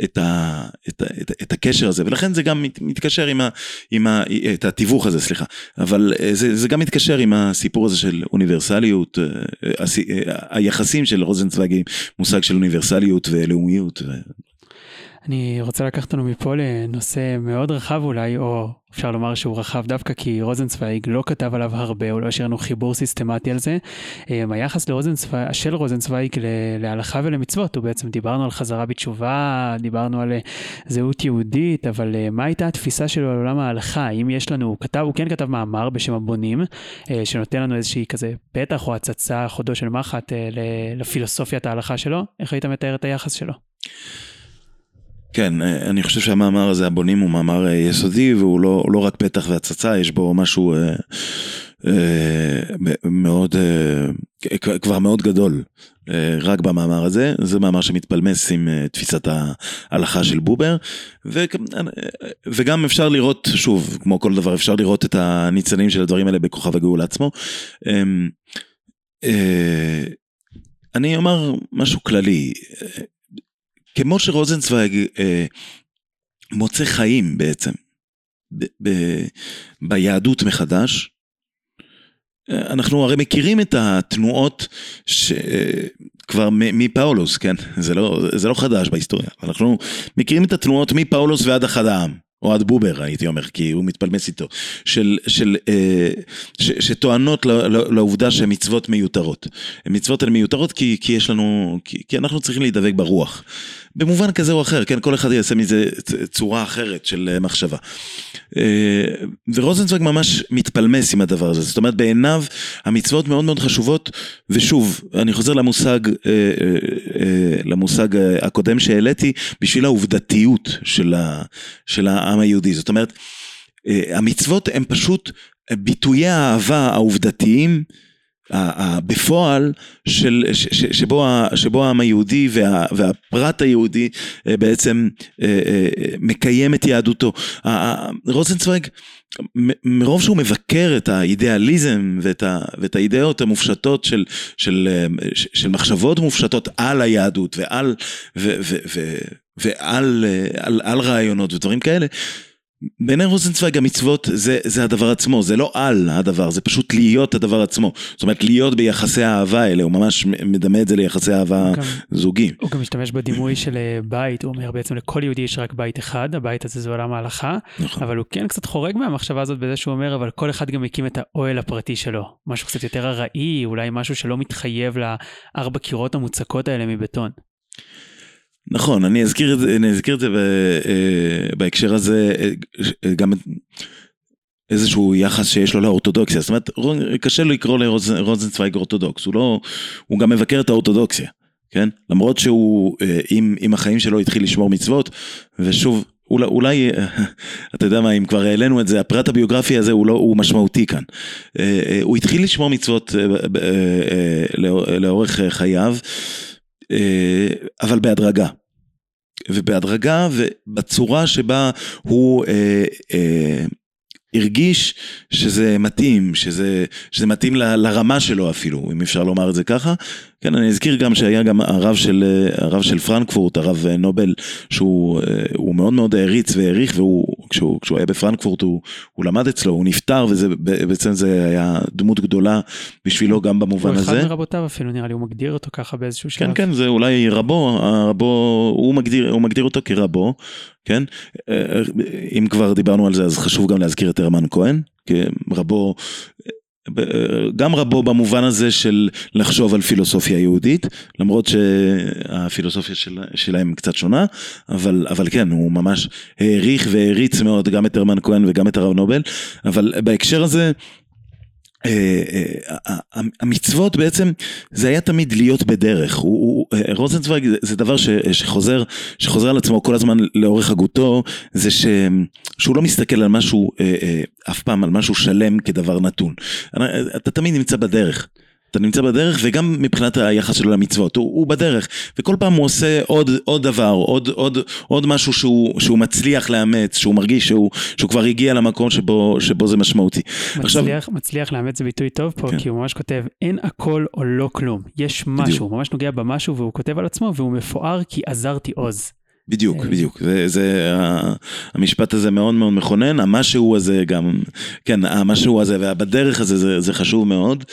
את, ה, את, ה, את, את הקשר הזה ולכן זה גם מת, מתקשר עם, ה, עם ה, את התיווך הזה סליחה. אבל אה, זה, זה גם מתקשר עם הסיפור הזה של אוניברסליות אה, אה, היחסים של רוזנצוויג מושג של אוניברסליות ולאומיות אני רוצה לקחת אותנו מפה לנושא מאוד רחב אולי, או אפשר לומר שהוא רחב דווקא כי רוזנצוויג לא כתב עליו הרבה, הוא לא השאיר לנו חיבור סיסטמטי על זה. אמ, היחס לרוזנצוויג, של רוזנצוויג להלכה ולמצוות, הוא בעצם דיברנו על חזרה בתשובה, דיברנו על אה, זהות יהודית, אבל אה, מה הייתה התפיסה שלו על עולם ההלכה? אם יש לנו, הוא כתב, הוא כן כתב מאמר בשם הבונים, אה, שנותן לנו איזושהי כזה פתח או הצצה חודו של מחט לפילוסופיית ההלכה שלו, איך היית מתאר את היחס שלו? כן, אה, אני חושב שהמאמר הזה, הבונים, הוא מאמר אה, יסודי והוא לא, לא רק פתח והצצה, יש בו משהו אה, אה, מאוד, אה, כבר מאוד גדול. אה, רק במאמר הזה, זה מאמר שמתפלמס עם אה, תפיסת ההלכה של בובר, ו, וגם אפשר לראות, שוב, כמו כל דבר, אפשר לראות את הניצנים של הדברים האלה בכוכב הגאולה עצמו. אה, אה, אני אומר משהו כללי, כמו שרוזנצוויג אה, מוצא חיים בעצם ב, ב, ביהדות מחדש, אה, אנחנו הרי מכירים את התנועות שכבר מפאולוס, כן? זה לא, זה לא חדש בהיסטוריה. אנחנו מכירים את התנועות מפאולוס ועד אחד העם. או עד בובר הייתי אומר, כי הוא מתפלמס איתו, של, של, אה, ש, שטוענות לעובדה שהמצוות מיותרות. מצוות הן מיותרות כי, כי יש לנו, כי, כי אנחנו צריכים להידבק ברוח. במובן כזה או אחר, כן, כל אחד יעשה מזה צורה אחרת של אה, מחשבה. אה, ורוזנצוויג ממש מתפלמס עם הדבר הזה, זאת אומרת בעיניו המצוות מאוד מאוד חשובות, ושוב, אני חוזר למושג, אה, למושג הקודם שהעליתי, בשביל העובדתיות של, של העם היהודי, זאת אומרת, המצוות הם פשוט ביטויי האהבה העובדתיים בפועל של, ש, ש, שבו, שבו העם היהודי וה, והפרט היהודי אה, בעצם אה, אה, מקיים את יהדותו. רוזנצוויג מרוב שהוא מבקר את האידיאליזם ואת, ה, ואת האידאות המופשטות של, של, של מחשבות מופשטות על היהדות ועל, ו, ו, ו, ועל על, על רעיונות ודברים כאלה, בעיני רוזנצוויג המצוות זה, זה הדבר עצמו, זה לא על הדבר, זה פשוט להיות הדבר עצמו. זאת אומרת, להיות ביחסי האהבה האלה, הוא ממש מדמה את זה ליחסי אהבה גם, זוגי. הוא גם משתמש בדימוי של אה, בית, הוא אומר בעצם לכל יהודי יש רק בית אחד, הבית הזה זה עולם ההלכה, נכון. אבל הוא כן קצת חורג מהמחשבה הזאת בזה שהוא אומר, אבל כל אחד גם הקים את האוהל הפרטי שלו. משהו קצת יותר ארעי, אולי משהו שלא מתחייב לארבע קירות המוצקות האלה מבטון. נכון, אני אזכיר את זה, אני אזכיר את זה אה, בהקשר הזה, אה, גם איזשהו יחס שיש לו לאורתודוקסיה, זאת אומרת, קשה לו לקרוא לרוזנצוויג אורתודוקס, הוא לא, הוא גם מבקר את האורתודוקסיה. כן? למרות שהוא אה, עם, עם החיים שלו התחיל לשמור מצוות, ושוב, אולי, אולי <laughs> אתה יודע מה, אם כבר העלינו את זה, הפרט הביוגרפי הזה הוא, לא, הוא משמעותי כאן. הוא התחיל לשמור מצוות לאורך חייו, אבל בהדרגה. ובהדרגה ובצורה שבה הוא אה, אה, הרגיש שזה מתאים, שזה, שזה מתאים ל, לרמה שלו אפילו, אם אפשר לומר את זה ככה. כן, אני אזכיר גם שהיה גם הרב של, הרב של פרנקפורט, הרב נובל, שהוא מאוד מאוד העריץ והעריך, והוא, כשהוא, כשהוא היה בפרנקפורט הוא, הוא למד אצלו, הוא נפטר, וזה בעצם זה היה דמות גדולה בשבילו גם במובן הוא הזה. הוא אחד מרבותיו אפילו, נראה לי, הוא מגדיר אותו ככה באיזשהו שלב. כן, כן, זה אולי רבו, רבו, הוא מגדיר, הוא מגדיר אותו כרבו, כן? אם כבר דיברנו על זה, אז חשוב גם להזכיר את הרמן כהן, כרבו גם רבו במובן הזה של לחשוב על פילוסופיה יהודית, למרות שהפילוסופיה של, שלהם קצת שונה, אבל, אבל כן, הוא ממש העריך והעריץ מאוד גם את הרמן כהן וגם את הרב נובל, אבל בהקשר הזה, אה, אה, המצוות בעצם זה היה תמיד להיות בדרך, אה, רוזנצוויג זה דבר שחוזר, על עצמו כל הזמן לאורך הגותו, זה שהוא לא מסתכל על משהו, אף פעם על משהו שלם כדבר נתון, אתה תמיד נמצא בדרך. אתה נמצא בדרך וגם מבחינת היחס שלו למצוות, הוא, הוא בדרך וכל פעם הוא עושה עוד, עוד דבר, עוד, עוד, עוד משהו שהוא, שהוא מצליח לאמץ, שהוא מרגיש שהוא, שהוא כבר הגיע למקום שבו, שבו זה משמעותי. מצליח, עכשיו, מצליח לאמץ זה ביטוי טוב פה, כן. כי הוא ממש כותב אין הכל או לא כלום, יש משהו, בדיוק. הוא ממש נוגע במשהו והוא כותב על עצמו והוא מפואר כי עזרתי עוז. בדיוק, אה. בדיוק, זה, זה, המשפט הזה מאוד מאוד מכונן, המשהו הזה גם, כן, המשהו הזה ובדרך הזה זה, זה חשוב מאוד.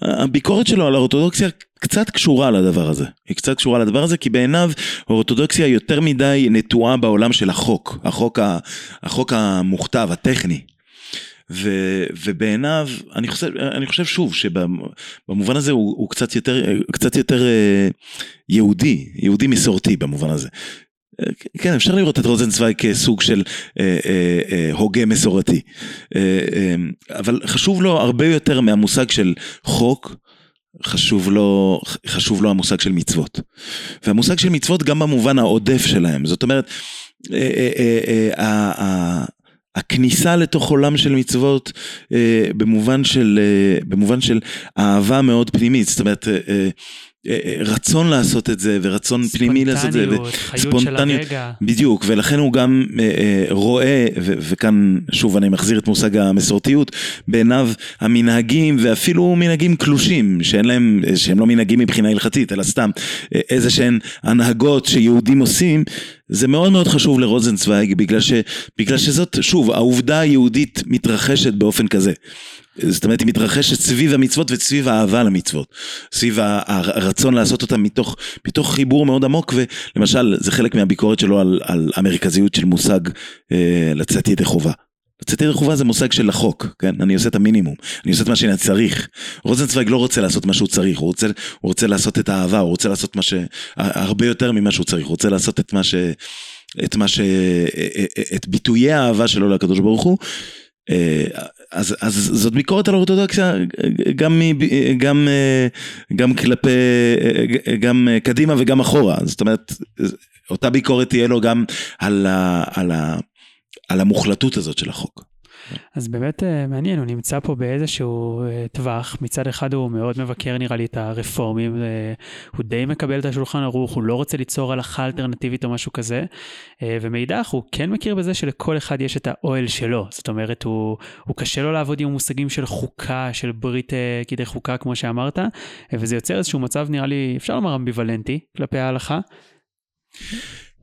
הביקורת שלו על האורתודוקסיה קצת קשורה לדבר הזה, היא קצת קשורה לדבר הזה כי בעיניו האורתודוקסיה יותר מדי נטועה בעולם של החוק, החוק, ה, החוק המוכתב, הטכני. ו, ובעיניו, אני חושב, אני חושב שוב שבמובן הזה הוא, הוא קצת יותר, קצת יותר אה, יהודי, יהודי מסורתי במובן הזה. כן, אפשר לראות את רוזנצוויג כסוג של אה, אה, אה, הוגה מסורתי. אה, אה, אבל חשוב לו הרבה יותר מהמושג של חוק, חשוב לו, חשוב לו המושג של מצוות. והמושג של מצוות גם במובן העודף שלהם. זאת אומרת, אה, הכניסה לתוך עולם של מצוות במובן של, במובן של אהבה מאוד פנימית. זאת אומרת, רצון לעשות את זה ורצון פנימי לעשות את זה. ספונטניות, חיות של הרגע. בדיוק, ולכן הוא גם אה, רואה, וכאן שוב אני מחזיר את מושג המסורתיות, בעיניו המנהגים ואפילו מנהגים קלושים, שאין להם, שהם לא מנהגים מבחינה הלכתית, אלא סתם איזה שהן הנהגות שיהודים עושים, זה מאוד מאוד חשוב לרוזנצוויג, בגלל, ש, בגלל שזאת, שוב, העובדה היהודית מתרחשת באופן כזה. זאת אומרת, היא מתרחשת סביב המצוות וסביב האהבה למצוות. סביב הרצון לעשות אותה מתוך, מתוך חיבור מאוד עמוק, ולמשל, זה חלק מהביקורת שלו על, על המרכזיות של מושג אה, לצאת ידי חובה. לצאת ידי חובה זה מושג של החוק, כן? אני עושה את המינימום, אני עושה את מה שאני צריך. רוזנצוויג לא רוצה לעשות מה שהוא צריך, הוא רוצה, הוא רוצה לעשות את האהבה, הוא רוצה לעשות מה ש... הרבה יותר ממה שהוא צריך, הוא רוצה לעשות את מה ש... את מה ש... את ביטויי האהבה שלו לקדוש ברוך הוא. אה, אז, אז זאת ביקורת על האורתודוקסיה גם, גם, גם כלפי, גם קדימה וגם אחורה, זאת אומרת, אותה ביקורת תהיה לו גם על, ה, על, ה, על המוחלטות הזאת של החוק. אז באמת אה, מעניין, הוא נמצא פה באיזשהו אה, טווח, מצד אחד הוא מאוד מבקר נראה לי את הרפורמים, אה, הוא די מקבל את השולחן ערוך, הוא לא רוצה ליצור הלכה אלטרנטיבית או משהו כזה, ומאידך הוא כן מכיר בזה שלכל אחד יש את האוהל שלו, זאת אומרת הוא, הוא קשה לו לעבוד עם מושגים של חוקה, של ברית כדי חוקה כמו שאמרת, וזה יוצר איזשהו מצב נראה לי, אפשר לומר אמביוולנטי כלפי ההלכה.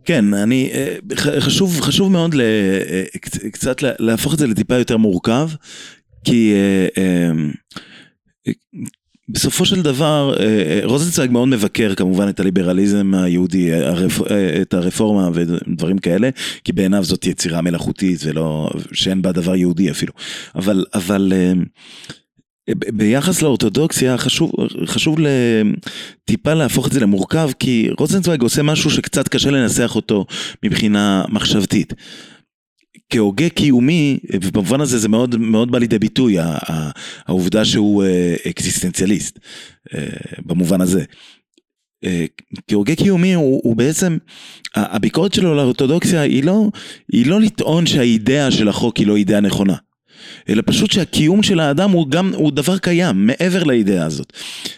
כן, אני, אה, חשוב, חשוב מאוד ל, אה, קצת להפוך את זה לטיפה יותר מורכב, כי אה, בסופו של דבר, רוזנצוויג מאוד מבקר כמובן את הליברליזם היהודי, את הרפורמה ודברים כאלה, כי בעיניו זאת יצירה מלאכותית ולא, שאין בה דבר יהודי אפילו. אבל, אבל ביחס לאורתודוקסיה חשוב, חשוב טיפה להפוך את זה למורכב כי רוזנצוויג עושה משהו שקצת קשה לנסח אותו מבחינה מחשבתית. כהוגה קיומי, ובמובן הזה זה מאוד, מאוד בא לידי ביטוי, העובדה שהוא אה, אקזיסטנציאליסט, אה, במובן הזה. אה, כהוגה קיומי הוא, הוא בעצם, הביקורת שלו לאורתודוקסיה היא לא, היא לא לטעון שהאידאה של החוק היא לא אידאה נכונה. אלא פשוט שהקיום של האדם הוא גם, הוא דבר קיים, מעבר לאידאה הזאת.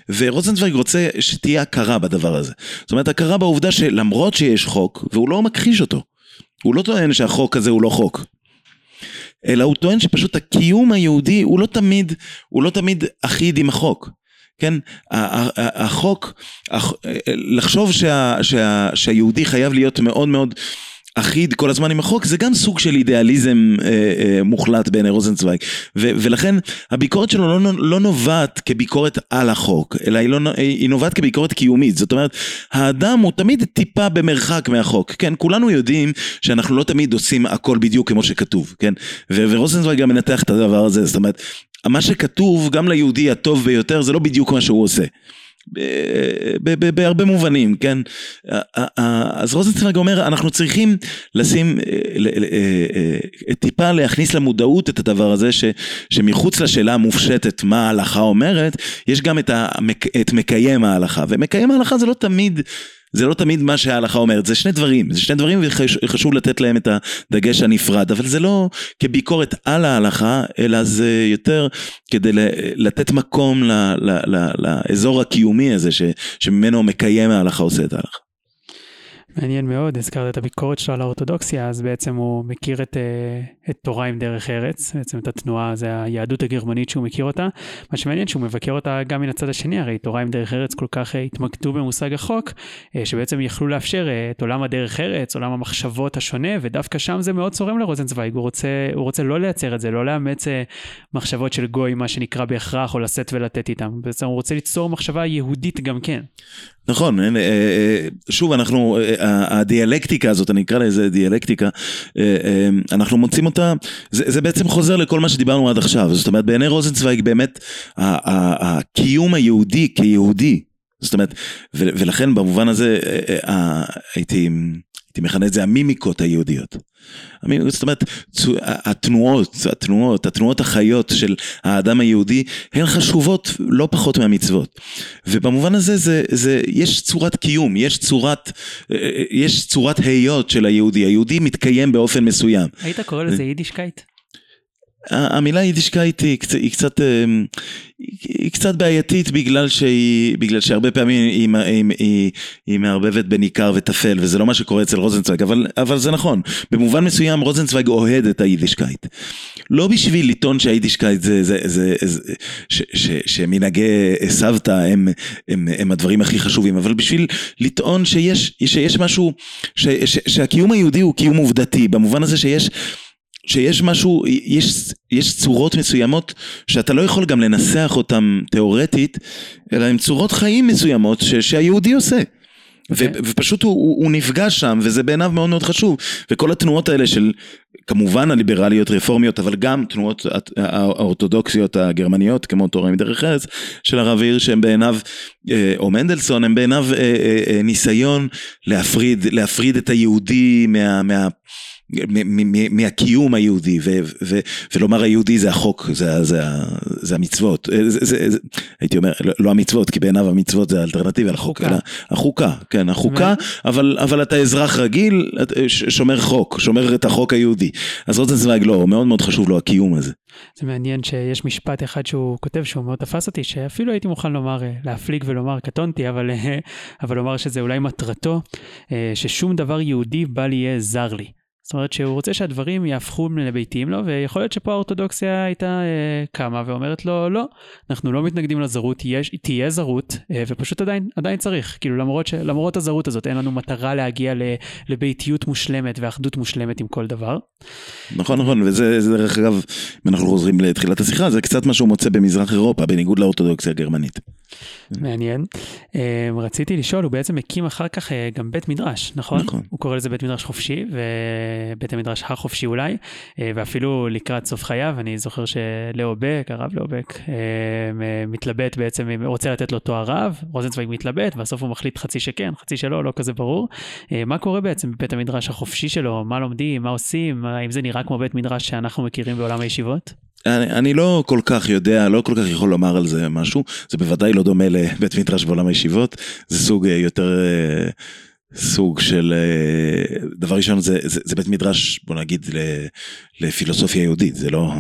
ורוזנצוויג רוצה שתהיה הכרה בדבר הזה. זאת אומרת, הכרה בעובדה שלמרות שיש חוק, והוא לא מכחיש אותו. הוא לא טוען שהחוק הזה הוא לא חוק. אלא הוא טוען שפשוט הקיום היהודי הוא לא תמיד, הוא לא תמיד אחיד עם החוק. כן, החוק, לחשוב שה, שה, שהיהודי חייב להיות מאוד מאוד אחיד כל הזמן עם החוק, זה גם סוג של אידיאליזם אה, אה, מוחלט בעיני רוזנצוויג. ו- ולכן הביקורת שלו לא, לא נובעת כביקורת על החוק, אלא היא, לא, היא נובעת כביקורת קיומית. זאת אומרת, האדם הוא תמיד טיפה במרחק מהחוק. כן, כולנו יודעים שאנחנו לא תמיד עושים הכל בדיוק כמו שכתוב, כן? ו- ורוזנצוויג גם מנתח את הדבר הזה, זאת אומרת, מה שכתוב גם ליהודי הטוב ביותר זה לא בדיוק מה שהוא עושה. בהרבה מובנים, כן? אז רוזנצוויג אומר, אנחנו צריכים לשים, אה, אה, טיפה להכניס למודעות את הדבר הזה, ש, שמחוץ לשאלה המופשטת מה ההלכה אומרת, יש גם את, המק, את מקיים ההלכה, ומקיים ההלכה זה לא תמיד... זה לא תמיד מה שההלכה אומרת, זה שני דברים, זה שני דברים וחשוב לתת להם את הדגש הנפרד, אבל זה לא כביקורת על ההלכה, אלא זה יותר כדי לתת מקום ל, ל, ל, לאזור הקיומי הזה ש, שממנו מקיים ההלכה עושה את ההלכה. מעניין מאוד, הזכרת את הביקורת שלו על האורתודוקסיה, אז בעצם הוא מכיר את, אה, את תורה עם דרך ארץ, בעצם את התנועה, זה היהדות הגרמנית שהוא מכיר אותה. מה שמעניין שהוא מבקר אותה גם מן הצד השני, הרי תורה עם דרך ארץ כל כך אה, התמקדו במושג החוק, אה, שבעצם יכלו לאפשר את עולם הדרך ארץ, עולם המחשבות השונה, ודווקא שם זה מאוד צורם לרוזנצוויג, הוא רוצה, הוא רוצה לא לייצר את זה, לא לאמץ מחשבות של גוי, מה שנקרא בהכרח, או לשאת ולתת איתם. בעצם הוא רוצה ליצור מחשבה יהודית גם כן. נכון, שוב אנחנו הדיאלקטיקה הזאת, אני אקרא לזה דיאלקטיקה, אה, אה, אנחנו מוצאים אותה, זה, זה בעצם חוזר לכל מה שדיברנו עד עכשיו, זאת אומרת בעיני רוזנצוויג באמת הקיום היהודי כיהודי, זאת אומרת, ולכן במובן הזה אה, הייתי... הייתי מכנה את זה המימיקות היהודיות. זאת אומרת, התנועות, התנועות, התנועות החיות של האדם היהודי, הן חשובות לא פחות מהמצוות. ובמובן הזה זה, זה, יש צורת קיום, יש צורת, יש צורת היות של היהודי, היהודי מתקיים באופן מסוים. היית קורא לזה ייִדישקייט? המילה ייִדישקייט היא, היא קצת, אמ, היא קצת בעייתית בגלל שהיא, בגלל שהרבה פעמים היא, היא, היא, היא מערבבת בין עיקר וטפל וזה לא מה שקורה אצל רוזנצוויג אבל, אבל זה נכון. במובן מסוים רוזנצוויג אוהד את הייִדישקייט לא בשביל לטעון שהייִדישקייט זה, זה, זה, זה ש, ש, שמנהגי סבתא הם, הם, הם הדברים הכי חשובים אבל בשביל לטעון שיש, שיש משהו ש, ש, שהקיום היהודי הוא קיום עובדתי במובן הזה שיש שיש משהו, יש, יש צורות מסוימות שאתה לא יכול גם לנסח אותן תיאורטית, אלא הן צורות חיים מסוימות ש, שהיהודי עושה. Okay. ו, אוקיי. ופשוט הוא, הוא, הוא נפגש שם, וזה בעיניו מאוד מאוד חשוב. וכל התנועות האלה של, כמובן הליברליות רפורמיות, אבל גם תנועות האורתודוקסיות הגרמניות, כמו תורה מדרך ארץ, של הרב עיר, שהם בעיניו, אה, או מנדלסון, הם בעיניו אה, אה, ניסיון להפריד, להפריד את היהודי מה... מה מהקיום היהודי, ו, ו, ולומר היהודי זה החוק, זה, זה, זה המצוות, זה, זה, זה, הייתי אומר, לא, לא המצוות, כי בעיניו המצוות זה האלטרנטיבה לחוק, אלא החוקה, כן, החוקה, אבל, אבל אתה אזרח רגיל, שומר חוק, שומר את החוק היהודי. אז רוזנצוויג לא, מאוד מאוד חשוב לו הקיום הזה. זה מעניין שיש משפט אחד שהוא כותב שהוא מאוד תפס אותי, שאפילו הייתי מוכן לומר, אה, להפליג ולומר קטונתי, אבל, אה, <laughs> אבל לומר שזה אולי מטרתו, אה, ששום דבר יהודי בל יהיה זר לי. זאת אומרת שהוא רוצה שהדברים יהפכו לביתיים לו, ויכול להיות שפה האורתודוקסיה הייתה אה, קמה ואומרת לו, לא, אנחנו לא מתנגדים לזרות, יש, תהיה זרות, אה, ופשוט עדיין, עדיין צריך, כאילו למרות, ש, למרות הזרות הזאת, אין לנו מטרה להגיע ל, לביתיות מושלמת ואחדות מושלמת עם כל דבר. נכון, נכון, וזה דרך אגב, אם אנחנו חוזרים לתחילת השיחה, זה קצת מה שהוא מוצא במזרח אירופה, בניגוד לאורתודוקסיה הגרמנית. מעניין. אה, רציתי לשאול, הוא בעצם הקים אחר כך אה, גם בית מדרש, נכון? נכון. הוא קורא לזה בית מדרש חופשי, ו... בית המדרש החופשי אולי, אה, ואפילו לקראת סוף חייו, אני זוכר שלאו בק, הרב לאו בק, אה, מתלבט בעצם, רוצה לתת לו תואר רב, רוזנצוויג מתלבט, בסוף הוא מחליט חצי שכן, חצי שלא, לא כזה ברור. אה, מה קורה בעצם בבית המדרש החופשי שלו? מה לומדים? מה עושים? האם זה נראה כמו בית מדרש שאנחנו מכירים בעולם הישיבות? אני, אני לא כל כך יודע, לא כל כך יכול לומר על זה משהו, זה בוודאי לא דומה לבית מדרש בעולם הישיבות, זה סוג יותר... אה, סוג של אה, דבר ראשון זה, זה, זה בית מדרש בוא נגיד לפילוסופיה יהודית זה לא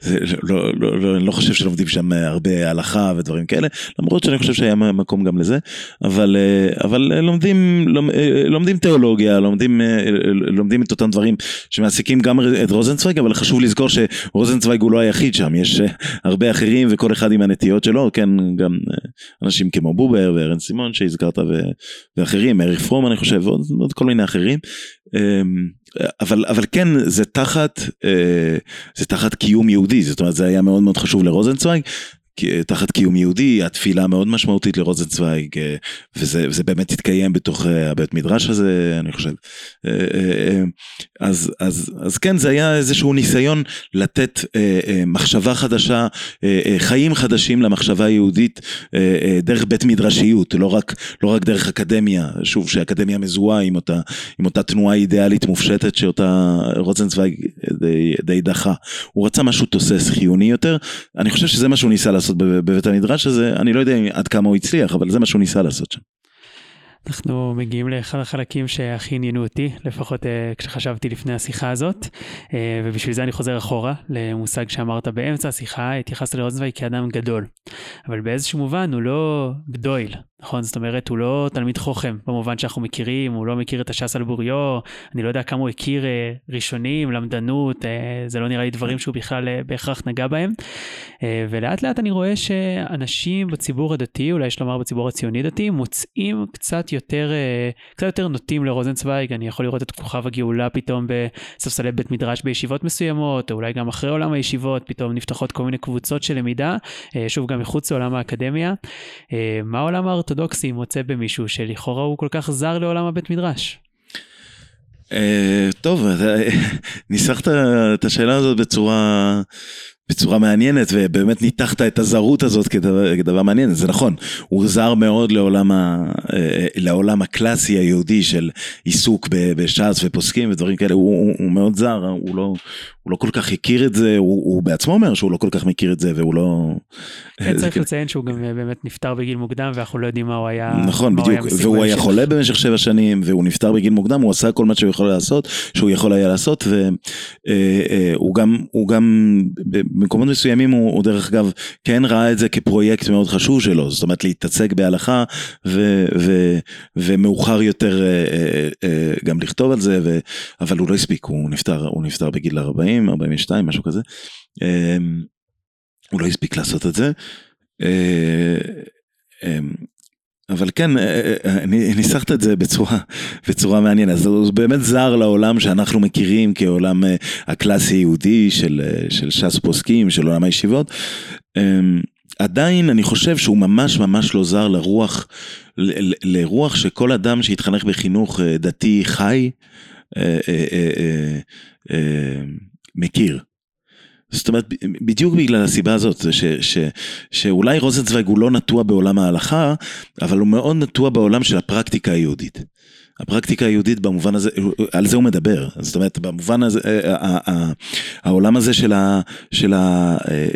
זה לא, לא, לא, אני לא חושב שלומדים שם הרבה הלכה ודברים כאלה למרות שאני חושב שהיה מקום גם לזה אבל אבל לומדים לומדים תיאולוגיה לומדים לומדים את אותם דברים שמעסיקים גם את רוזנצוויג אבל חשוב לזכור שרוזנצוויג הוא לא היחיד שם יש הרבה אחרים וכל אחד עם הנטיות שלו כן גם אנשים כמו בובר וארן סימון שהזכרת ואחרים אריך פרומן אני חושב, ועוד, ועוד כל מיני אחרים. אמ, אבל, אבל כן, זה תחת, אה, זה תחת קיום יהודי, זאת אומרת, זה היה מאוד מאוד חשוב לרוזנצוויג, תחת קיום יהודי, התפילה מאוד משמעותית לרוזנצוויג, אה, וזה, וזה באמת התקיים בתוך אה, הבית מדרש הזה, אני חושב. אה, אז, אז, אז כן, זה היה איזשהו ניסיון לתת מחשבה חדשה, חיים חדשים למחשבה היהודית דרך בית מדרשיות, לא רק, לא רק דרך אקדמיה, שוב, שאקדמיה מזוהה עם אותה, עם אותה תנועה אידיאלית מופשטת שאותה רוזנצוויג די, די דחה. הוא רצה משהו תוסס, חיוני יותר, אני חושב שזה מה שהוא ניסה לעשות. לעשות בבית המדרש הזה, אני לא יודע עד כמה הוא הצליח, אבל זה מה שהוא ניסה לעשות שם. אנחנו מגיעים לאחד החלקים שהכי עניינו אותי, לפחות uh, כשחשבתי לפני השיחה הזאת, uh, ובשביל זה אני חוזר אחורה למושג שאמרת באמצע השיחה, התייחסת לרוזנצוויג כאדם גדול, אבל באיזשהו מובן הוא לא גדויל, נכון? זאת אומרת, הוא לא תלמיד חוכם, במובן שאנחנו מכירים, הוא לא מכיר את הש"ס על בוריו, אני לא יודע כמה הוא הכיר אה, ראשונים, למדנות, אה, זה לא נראה לי דברים שהוא בכלל אה, בהכרח נגע בהם. אה, ולאט לאט אני רואה שאנשים בציבור הדתי, אולי יש לומר בציבור הציוני דתי, מוצאים קצת יותר, אה, קצת יותר נוטים לרוזנצוויג, אני יכול לראות את כוכב הגאולה פתאום בספסלי בית מדרש בישיבות מסוימות, או אולי גם אחרי עולם הישיבות, פתאום נפתחות כל מיני קבוצות של למידה, אה, שוב גם מחוץ לעולם האקדמיה. אה, מה העולם האורתודוקסי? אורתודוקסי מוצא במישהו שלכאורה הוא כל כך זר לעולם הבית מדרש? טוב, <laughs> ניסחת את השאלה הזאת בצורה בצורה מעניינת ובאמת ניתחת את הזרות הזאת כדבר, כדבר מעניין זה נכון הוא זר מאוד לעולם, ה, אה, לעולם הקלאסי היהודי של עיסוק בש"ס ופוסקים ודברים כאלה הוא, הוא, הוא מאוד זר הוא לא, הוא לא כל כך הכיר את זה הוא, הוא בעצמו אומר שהוא לא כל כך מכיר את זה והוא לא. כן, צריך לציין שהוא גם אה, באמת נפטר בגיל מוקדם ואנחנו לא יודעים מה הוא היה. נכון בדיוק והוא היה חולה במשך שבע שנים והוא נפטר בגיל מוקדם הוא עשה כל מה שהוא יכול לעשות שהוא יכול היה לעשות והוא גם הוא גם. במקומות מסוימים הוא, הוא דרך אגב כן ראה את זה כפרויקט מאוד חשוב שלו, זאת אומרת להתעסק בהלכה ו, ו, ומאוחר יותר אה, אה, אה, גם לכתוב על זה, ו, אבל הוא לא הספיק, הוא נפטר, הוא נפטר בגיל 40, 42, משהו כזה. אה, הוא לא הספיק לעשות את זה. אבל כן, אה, אה, אה, ניסחת את זה בצורה, בצורה מעניינת, הוא באמת זר לעולם שאנחנו מכירים כעולם הקלאסי יהודי של, של ש"ס פוסקים, של עולם הישיבות. אמ, עדיין אני חושב שהוא ממש ממש לא זר לרוח, לרוח שכל אדם שהתחנך בחינוך דתי חי מכיר. זאת אומרת, בדיוק בגלל הסיבה הזאת, ש, ש, שאולי רוזנצוויג הוא לא נטוע בעולם ההלכה, אבל הוא מאוד נטוע בעולם של הפרקטיקה היהודית. הפרקטיקה היהודית במובן הזה, על זה הוא מדבר, זאת אומרת במובן הזה, אה, העולם הזה של ה... של ה אה,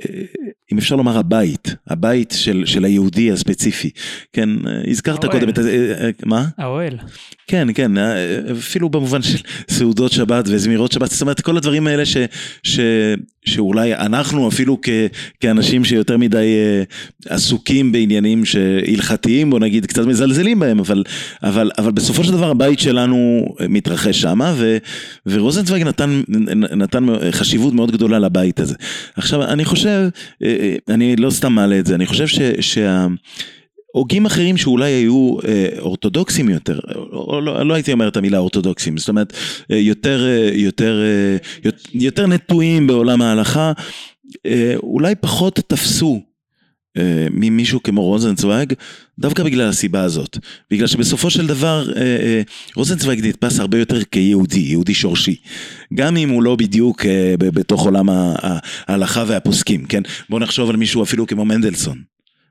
אם אפשר לומר הבית, הבית של, של היהודי הספציפי, כן, הזכרת האוהל. קודם את, אה, מה? האוהל. כן, כן, אפילו במובן של סעודות שבת וזמירות שבת, זאת אומרת כל הדברים האלה ש, ש, שאולי אנחנו אפילו כ, כאנשים שיותר מדי עסוקים בעניינים הלכתיים, בוא נגיד קצת מזלזלים בהם, אבל, אבל, אבל בסופו של דבר הבית שלנו מתרחש שמה, ו, ורוזנצוויג נתן, נתן חשיבות מאוד גדולה לבית הזה. עכשיו, אני חושב, אה, אה, אני לא סתם מעלה את זה, אני חושב ש, שה... הוגים אחרים שאולי היו אה, אורתודוקסים יותר, או לא, לא הייתי אומר את המילה אורתודוקסים, זאת אומרת יותר, יותר, יותר נטועים בעולם ההלכה, אולי פחות תפסו אה, ממישהו כמו רוזנצוויג, דווקא בגלל הסיבה הזאת. בגלל שבסופו של דבר אה, אה, רוזנצוויג נתפס הרבה יותר כיהודי, יהודי שורשי. גם אם הוא לא בדיוק בתוך עולם ההלכה והפוסקים, כן? בוא נחשוב על מישהו אפילו כמו מנדלסון.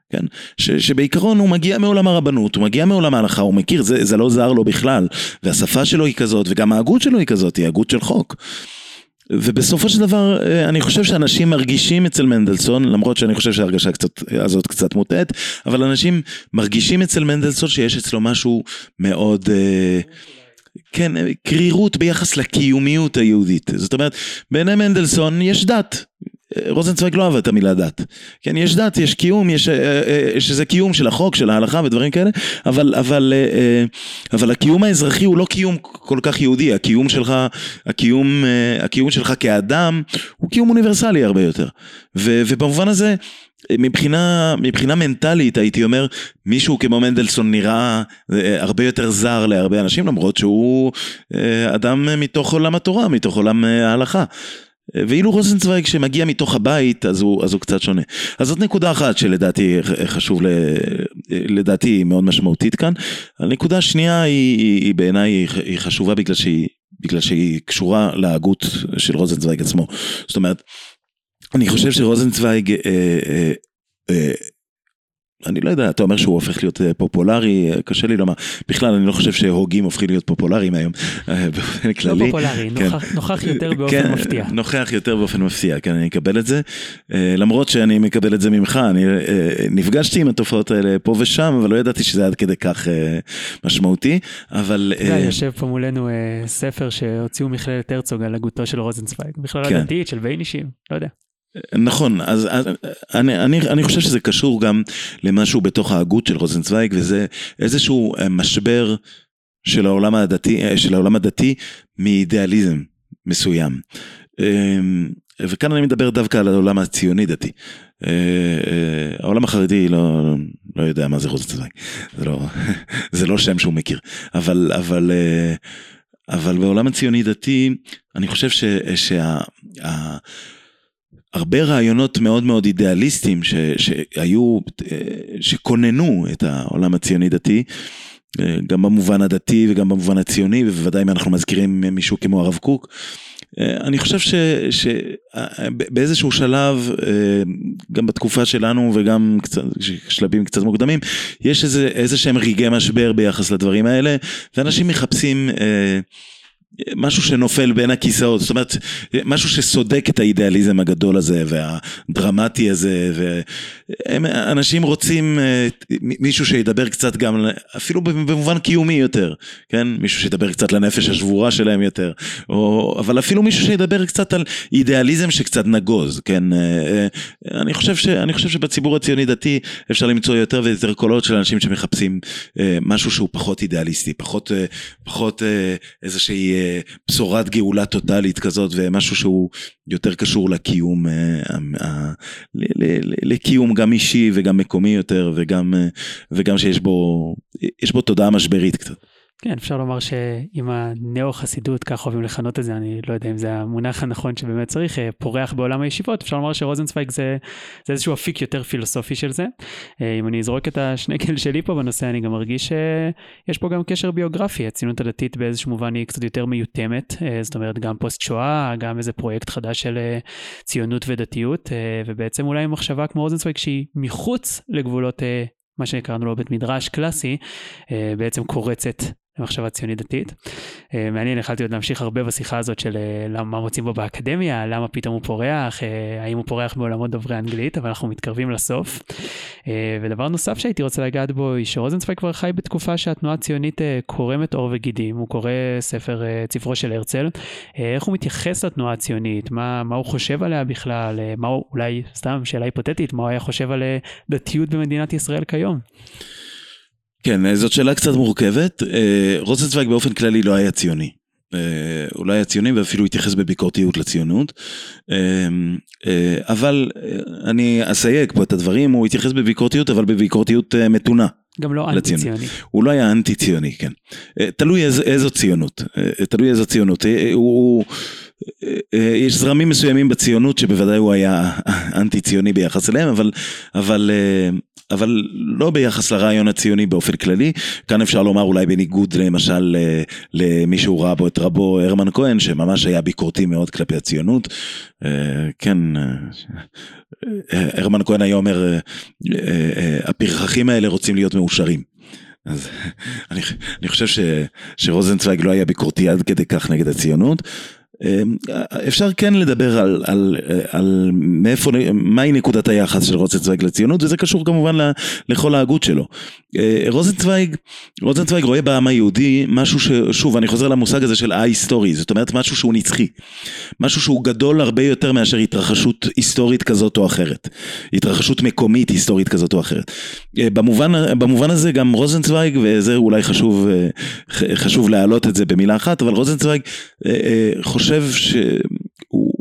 כן? ש, שבעיקרון הוא מגיע מעולם הרבנות, הוא מגיע מעולם ההלכה, הוא מכיר, זה, זה לא זר לו בכלל, והשפה שלו היא כזאת, וגם ההגות שלו היא כזאת, היא הגות של חוק. ובסופו של דבר, אה, אני חושב שאנשים מרגישים אצל מנדלסון, למרות שאני חושב שההרגשה קצת, הזאת קצת מוטעית, אבל אנשים מרגישים אצל מנדלסון שיש אצלו משהו מאוד... אה, כן, קרירות ביחס לקיומיות היהודית. זאת אומרת, בעיני מנדלסון יש דת. רוזנצוויג לא אהב את המילה דת. כן, יש דת, יש קיום, יש, אה, אה, יש איזה קיום של החוק, של ההלכה ודברים כאלה, אבל, אבל, אה, אבל הקיום האזרחי הוא לא קיום כל כך יהודי, הקיום שלך, הקיום, הקיום שלך כאדם הוא קיום אוניברסלי הרבה יותר. ו, ובמובן הזה, מבחינה, מבחינה מנטלית הייתי אומר מישהו כמו מנדלסון נראה הרבה יותר זר להרבה אנשים למרות שהוא אדם מתוך עולם התורה, מתוך עולם ההלכה. ואילו רוזנצוויג שמגיע מתוך הבית אז הוא, אז הוא קצת שונה. אז זאת נקודה אחת שלדעתי חשוב, לדעתי היא מאוד משמעותית כאן. הנקודה השנייה היא, היא, היא בעיניי היא חשובה בגלל שהיא, בגלל שהיא קשורה להגות של רוזנצוויג עצמו. זאת אומרת, אני חושב שרוזנצוויג אה, אה, אה, אני לא יודע, אתה אומר שהוא הופך להיות אה, פופולרי, אה, קשה לי לומר. בכלל, אני לא חושב שהוגים הופכים להיות פופולריים היום, אה, באופן כללי. לא פופולרי, כן. נוכח, נוכח יותר באופן כן, מפתיע. נוכח יותר באופן מפתיע, כן, אני אקבל את זה. למרות שאני מקבל את זה ממך, אני נפגשתי עם התופעות האלה פה ושם, אבל לא ידעתי שזה עד כדי כך משמעותי, אבל... אתה יודע, יושב פה מולנו ספר שהוציאו מכללת הרצוג על הגותו של רוזנצוויג, מכללה כן. דתית של ביינישים, לא יודע. נכון, אז, אז אני, אני, אני חושב שזה קשור גם למשהו בתוך ההגות של רוזנצוויג, וזה איזשהו אה, משבר של העולם הדתי, אה, של העולם הדתי מאידיאליזם מסוים. אמ, וכאן אני מדבר דווקא על העולם הציוני דתי. אה, העולם החרדי לא, לא יודע מה זה רוזנצוויג, זה לא, <laughs> זה לא שם שהוא מכיר, אבל, אבל, אבל בעולם הציוני דתי, אני חושב ש, שה... הרבה רעיונות מאוד מאוד אידיאליסטיים ש, שהיו, שכוננו את העולם הציוני דתי, גם במובן הדתי וגם במובן הציוני, ובוודאי אם אנחנו מזכירים מישהו כמו הרב קוק. אני חושב שבאיזשהו שלב, גם בתקופה שלנו וגם קצת, שלבים קצת מוקדמים, יש איזה, איזה שהם רגעי משבר ביחס לדברים האלה, ואנשים מחפשים משהו שנופל בין הכיסאות, זאת אומרת, משהו שסודק את האידיאליזם הגדול הזה והדרמטי הזה, ואנשים רוצים אה, מישהו שידבר קצת גם, אפילו במובן קיומי יותר, כן? מישהו שידבר קצת לנפש השבורה שלהם יותר, או, אבל אפילו מישהו שידבר קצת על אידיאליזם שקצת נגוז, כן? אה, אה, אני חושב, ש, אני חושב שבציבור הציוני דתי אפשר למצוא יותר ויותר קולות של אנשים שמחפשים משהו שהוא פחות אידיאליסטי, פחות, פחות איזושהי... בשורת גאולה טוטאלית כזאת ומשהו שהוא יותר קשור לקיום, אה, לקיום גם אישי וגם מקומי יותר וגם, אה, וגם שיש בו, יש בו תודעה משברית קצת. כן, אפשר לומר שעם הנאו-חסידות, כך אוהבים לכנות את זה, אני לא יודע אם זה המונח הנכון שבאמת צריך, אה, פורח בעולם הישיבות, אפשר לומר שרוזנצוויג זה, זה איזשהו אפיק יותר פילוסופי של זה. אה, אם אני אזרוק את השנקל <laughs> שלי פה בנושא, אני גם מרגיש שיש פה גם קשר ביוגרפי, הציונות הדתית באיזשהו מובן היא קצת יותר מיותמת, אה, זאת אומרת גם פוסט שואה, גם איזה פרויקט חדש של ציונות ודתיות, ובעצם אולי מחשבה כמו רוזנצוויג שהיא מחוץ לגבולות מה שקראנו לו בית מדרש קלאסי, בעצם קורצת למחשבה ציונית דתית. אה, מעניין, יכלתי עוד להמשיך הרבה בשיחה הזאת של אה, מה מוצאים בו באקדמיה, למה פתאום הוא פורח, אה, האם הוא פורח בעולמות דוברי אנגלית, אבל אנחנו מתקרבים לסוף. ודבר נוסף שהייתי רוצה לגעת בו, היא שרוזנצוויג כבר חי בתקופה שהתנועה הציונית קורמת עור וגידים, הוא קורא ספר, ספרו של הרצל, איך הוא מתייחס לתנועה הציונית, מה, מה הוא חושב עליה בכלל, מה הוא, אולי, סתם שאלה היפותטית, מה הוא היה חושב על דתיות במדינת ישראל כיום. כן, זאת שאלה קצת מורכבת. אה, רוזנצוויג באופן כללי לא היה ציוני. אה, הוא לא היה ציוני ואפילו התייחס בביקורתיות לציונות. אה, אבל אני אסייג פה את הדברים, הוא התייחס בביקורתיות, אבל בביקורתיות מתונה. גם לא אנטי ציוני. הוא לא היה אנטי ציוני, כן. תלוי איזו, איזו ציונות. תלוי איזו ציונות. הוא... יש זרמים מסוימים בציונות שבוודאי הוא היה <laughs> אנטי ציוני ביחס אליהם, אבל, אבל אבל לא ביחס לרעיון הציוני באופן כללי. כאן אפשר לומר אולי בניגוד למשל למי שהוא ראה בו את רבו הרמן כהן, שממש היה ביקורתי מאוד כלפי הציונות. אה, כן, אה, הרמן כהן היה אומר, אה, הפרחחים האלה רוצים להיות מאושרים. אז <laughs> אני, אני חושב ש, שרוזנצוויג לא היה ביקורתי עד כדי כך נגד הציונות. אפשר כן לדבר על, על, על מאיפה, מהי נקודת היחס של רוזנצוויג לציונות, וזה קשור כמובן לכל ההגות שלו. רוזנצוויג, רוזנצוויג רואה בעם היהודי משהו ששוב, אני חוזר למושג הזה של א-היסטורי, זאת אומרת משהו שהוא נצחי, משהו שהוא גדול הרבה יותר מאשר התרחשות היסטורית כזאת או אחרת, התרחשות מקומית היסטורית כזאת או אחרת. במובן, במובן הזה גם רוזנצוויג, וזה אולי חשוב, חשוב להעלות את זה במילה אחת, אבל רוזנצוויג חושב חושב שהוא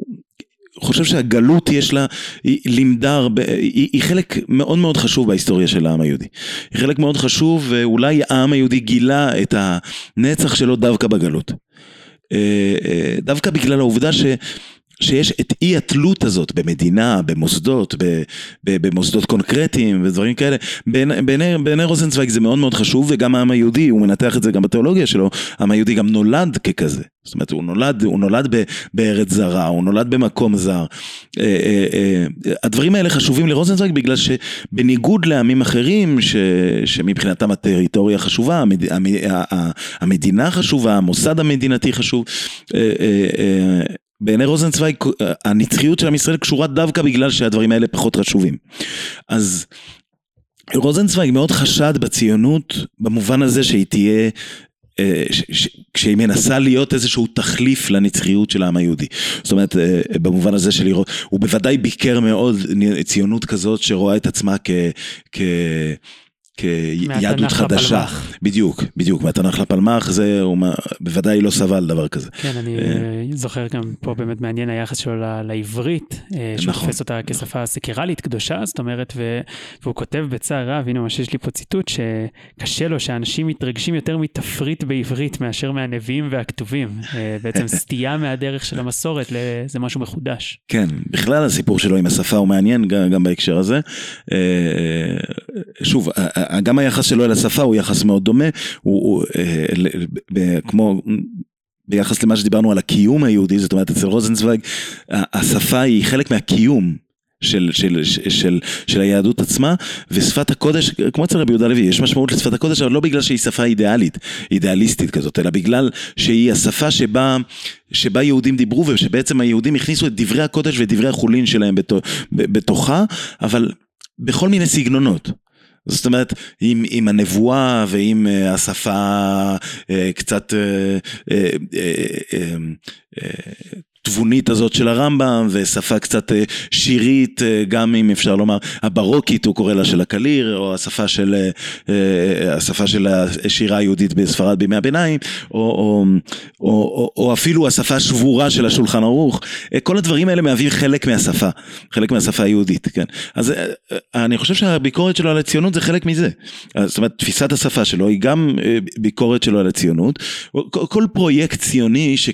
חושב שהגלות יש לה, היא לימדה הרבה, היא, היא חלק מאוד מאוד חשוב בהיסטוריה של העם היהודי. היא חלק מאוד חשוב, ואולי העם היהודי גילה את הנצח שלו דווקא בגלות. אה, אה, דווקא בגלל העובדה ש... שיש את אי התלות הזאת במדינה, במוסדות, במוסדות קונקרטיים ודברים כאלה. בעיני, בעיני רוזנצוויג זה מאוד מאוד חשוב, וגם העם היהודי, הוא מנתח את זה גם בתיאולוגיה שלו, העם היהודי גם נולד ככזה. זאת אומרת, הוא נולד, הוא נולד ב, בארץ זרה, הוא נולד במקום זר. אה, אה, אה, הדברים האלה חשובים לרוזנצוויג בגלל שבניגוד לעמים אחרים, ש, שמבחינתם הטריטוריה חשובה, המד, המדינה חשובה, המוסד המדינתי חשוב, בעיני רוזנצוויג הנצחיות של עם ישראל קשורה דווקא בגלל שהדברים האלה פחות חשובים. אז רוזנצוויג מאוד חשד בציונות במובן הזה שהיא תהיה אה, כשהיא מנסה להיות איזשהו תחליף לנצחיות של העם היהודי. זאת אומרת, אה, במובן הזה של לראות, הוא בוודאי ביקר מאוד ציונות כזאת שרואה את עצמה כ... כ כיהדות חדשה. לפלמח. בדיוק, בדיוק, מהתנ"ך לפלמח זה, הוא בוודאי לא סבל דבר כזה. כן, אני אה, זוכר גם פה באמת מעניין היחס שלו לעברית, אה, שהוא נכון. תופס אותה כשפה סקרלית קדושה, זאת אומרת, והוא כותב בצער רב, הנה ממש יש לי פה ציטוט, שקשה לו שאנשים מתרגשים יותר מתפריט בעברית מאשר מהנביאים והכתובים. אה, בעצם <laughs> סטייה מהדרך של המסורת, זה משהו מחודש. כן, בכלל הסיפור שלו עם השפה הוא מעניין גם בהקשר הזה. שוב, גם היחס שלו אל השפה הוא יחס מאוד דומה, הוא, הוא אה, כמו ביחס למה שדיברנו על הקיום היהודי, זאת אומרת אצל רוזנצוויג השפה היא חלק מהקיום של, של, של, של, היהדות עצמה, ושפת הקודש, כמו אצל רבי יהודה לוי, יש משמעות לשפת הקודש, אבל לא בגלל שהיא שפה אידיאלית, אידיאליסטית כזאת, אלא בגלל שהיא השפה שבה, שבה יהודים דיברו, ושבעצם היהודים הכניסו את דברי הקודש ואת דברי החולין שלהם בתוכה, אבל בכל מיני סגנונות. זאת אומרת, עם, עם הנבואה ועם uh, השפה uh, קצת התבונית הזאת של הרמב"ם ושפה קצת אה, שירית אה, גם אם אפשר לומר הברוקית הוא קורא לה של הקליר או השפה של אה, השפה של השירה היהודית בספרד בימי הביניים או, או, או, או, או אפילו השפה השבורה של השולחן ערוך. כל הדברים האלה מהווים חלק מהשפה חלק מהשפה היהודית כן. אז אני חושב שהביקורת שלו על הציונות זה חלק מזה. זאת אומרת תפיסת השפה שלו היא גם ביקורת שלו על הציונות. כל פרויקט ציוני ש,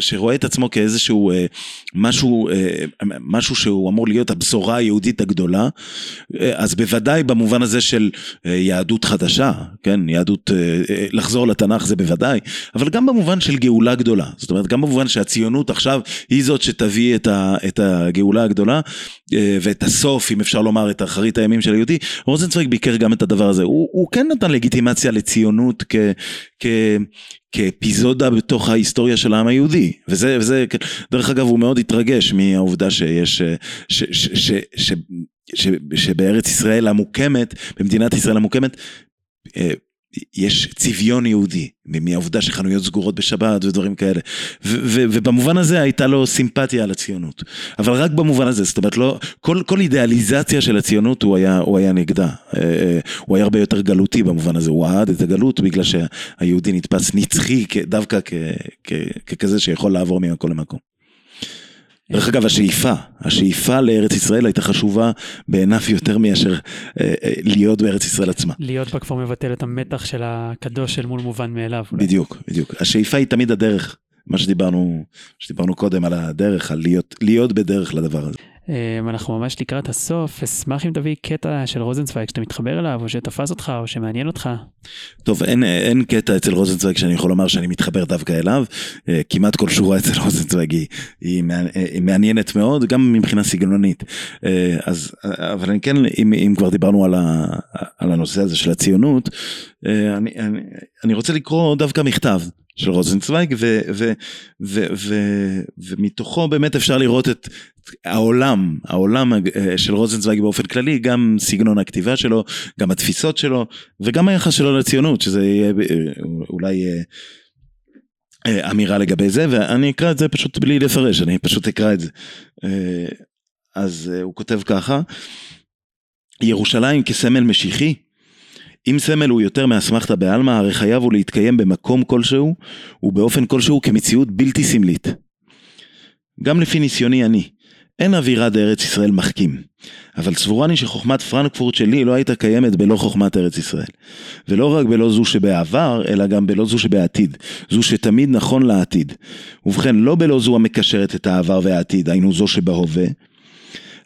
שרואה את עצמו כאיזשהו איזשהו אה, משהו, אה, משהו שהוא אמור להיות הבשורה היהודית הגדולה, אה, אז בוודאי במובן הזה של יהדות חדשה, כן, יהדות, לחזור לתנ"ך זה בוודאי, אבל גם במובן של גאולה גדולה, זאת אומרת גם במובן שהציונות עכשיו היא זאת שתביא את, ה, את הגאולה הגדולה ואת הסוף, אם אפשר לומר, את אחרית הימים של היהודי, רוזנצוויג ביקר גם את הדבר הזה, הוא, הוא כן נתן לגיטימציה לציונות כ... כ כאפיזודה בתוך ההיסטוריה של העם היהודי. וזה וזה דרך אגב הוא מאוד התרגש מהעובדה שיש ש, ש, ש, ש, ש, שבארץ ישראל המוקמת במדינת ישראל המוקמת אה, יש צביון יהודי, מהעובדה שחנויות סגורות בשבת ודברים כאלה. ובמובן הזה הייתה לו סימפתיה על הציונות. אבל רק במובן הזה, זאת אומרת, לא, כל, כל אידיאליזציה של הציונות הוא היה, הוא היה נגדה. אה, אה, הוא היה הרבה יותר גלותי במובן הזה, הוא אהד את הגלות בגלל שהיהודי נתפס נצחי דווקא ככזה שיכול לעבור ממקום למקום. דרך אגב, השאיפה, השאיפה לארץ ישראל הייתה חשובה בעיניו יותר מאשר אה, אה, להיות בארץ ישראל עצמה. להיות בה כבר מבטל את המתח של הקדוש אל מול מובן מאליו. אולי. בדיוק, בדיוק. השאיפה היא תמיד הדרך, מה שדיברנו, שדיברנו קודם על הדרך, על להיות, להיות בדרך לדבר הזה. אמ, אנחנו ממש לקראת הסוף, אשמח אם תביא קטע של רוזנצוויג שאתה מתחבר אליו, או שתפס אותך, או שמעניין אותך. טוב, אין, אין קטע אצל רוזנצוויג שאני יכול לומר שאני מתחבר דווקא אליו, אה, כמעט כל שורה אצל רוזנצוויג היא, היא, היא מעניינת מאוד, גם מבחינה סגנונית. אה, אז, אבל אני כן, אם, אם כבר דיברנו על, ה, על הנושא הזה של הציונות, אה, אני, אני, אני רוצה לקרוא דווקא מכתב של רוזנצוויג, ו, ו, ו, ו, ומתוכו באמת אפשר לראות את העולם, העולם אה, של רוזנצוויג באופן כללי, גם סגנון הכתיבה שלו, גם התפיסות שלו, וגם היחס שלו לציונות, שזה יהיה אולי... אמירה לגבי זה, ואני אקרא את זה פשוט בלי לפרש, אני פשוט אקרא את זה. אז הוא כותב ככה, ירושלים כסמל משיחי, אם סמל הוא יותר מאסמכתא בעלמא, הרי חייב הוא להתקיים במקום כלשהו, ובאופן כלשהו כמציאות בלתי סמלית. גם לפי ניסיוני אני, אין אווירה דארץ ישראל מחכים, אבל סבורני שחוכמת פרנקפורט שלי לא הייתה קיימת בלא חוכמת ארץ ישראל. ולא רק בלא זו שבעבר, אלא גם בלא זו שבעתיד, זו שתמיד נכון לעתיד. ובכן, לא בלא זו המקשרת את העבר והעתיד, היינו זו שבהווה,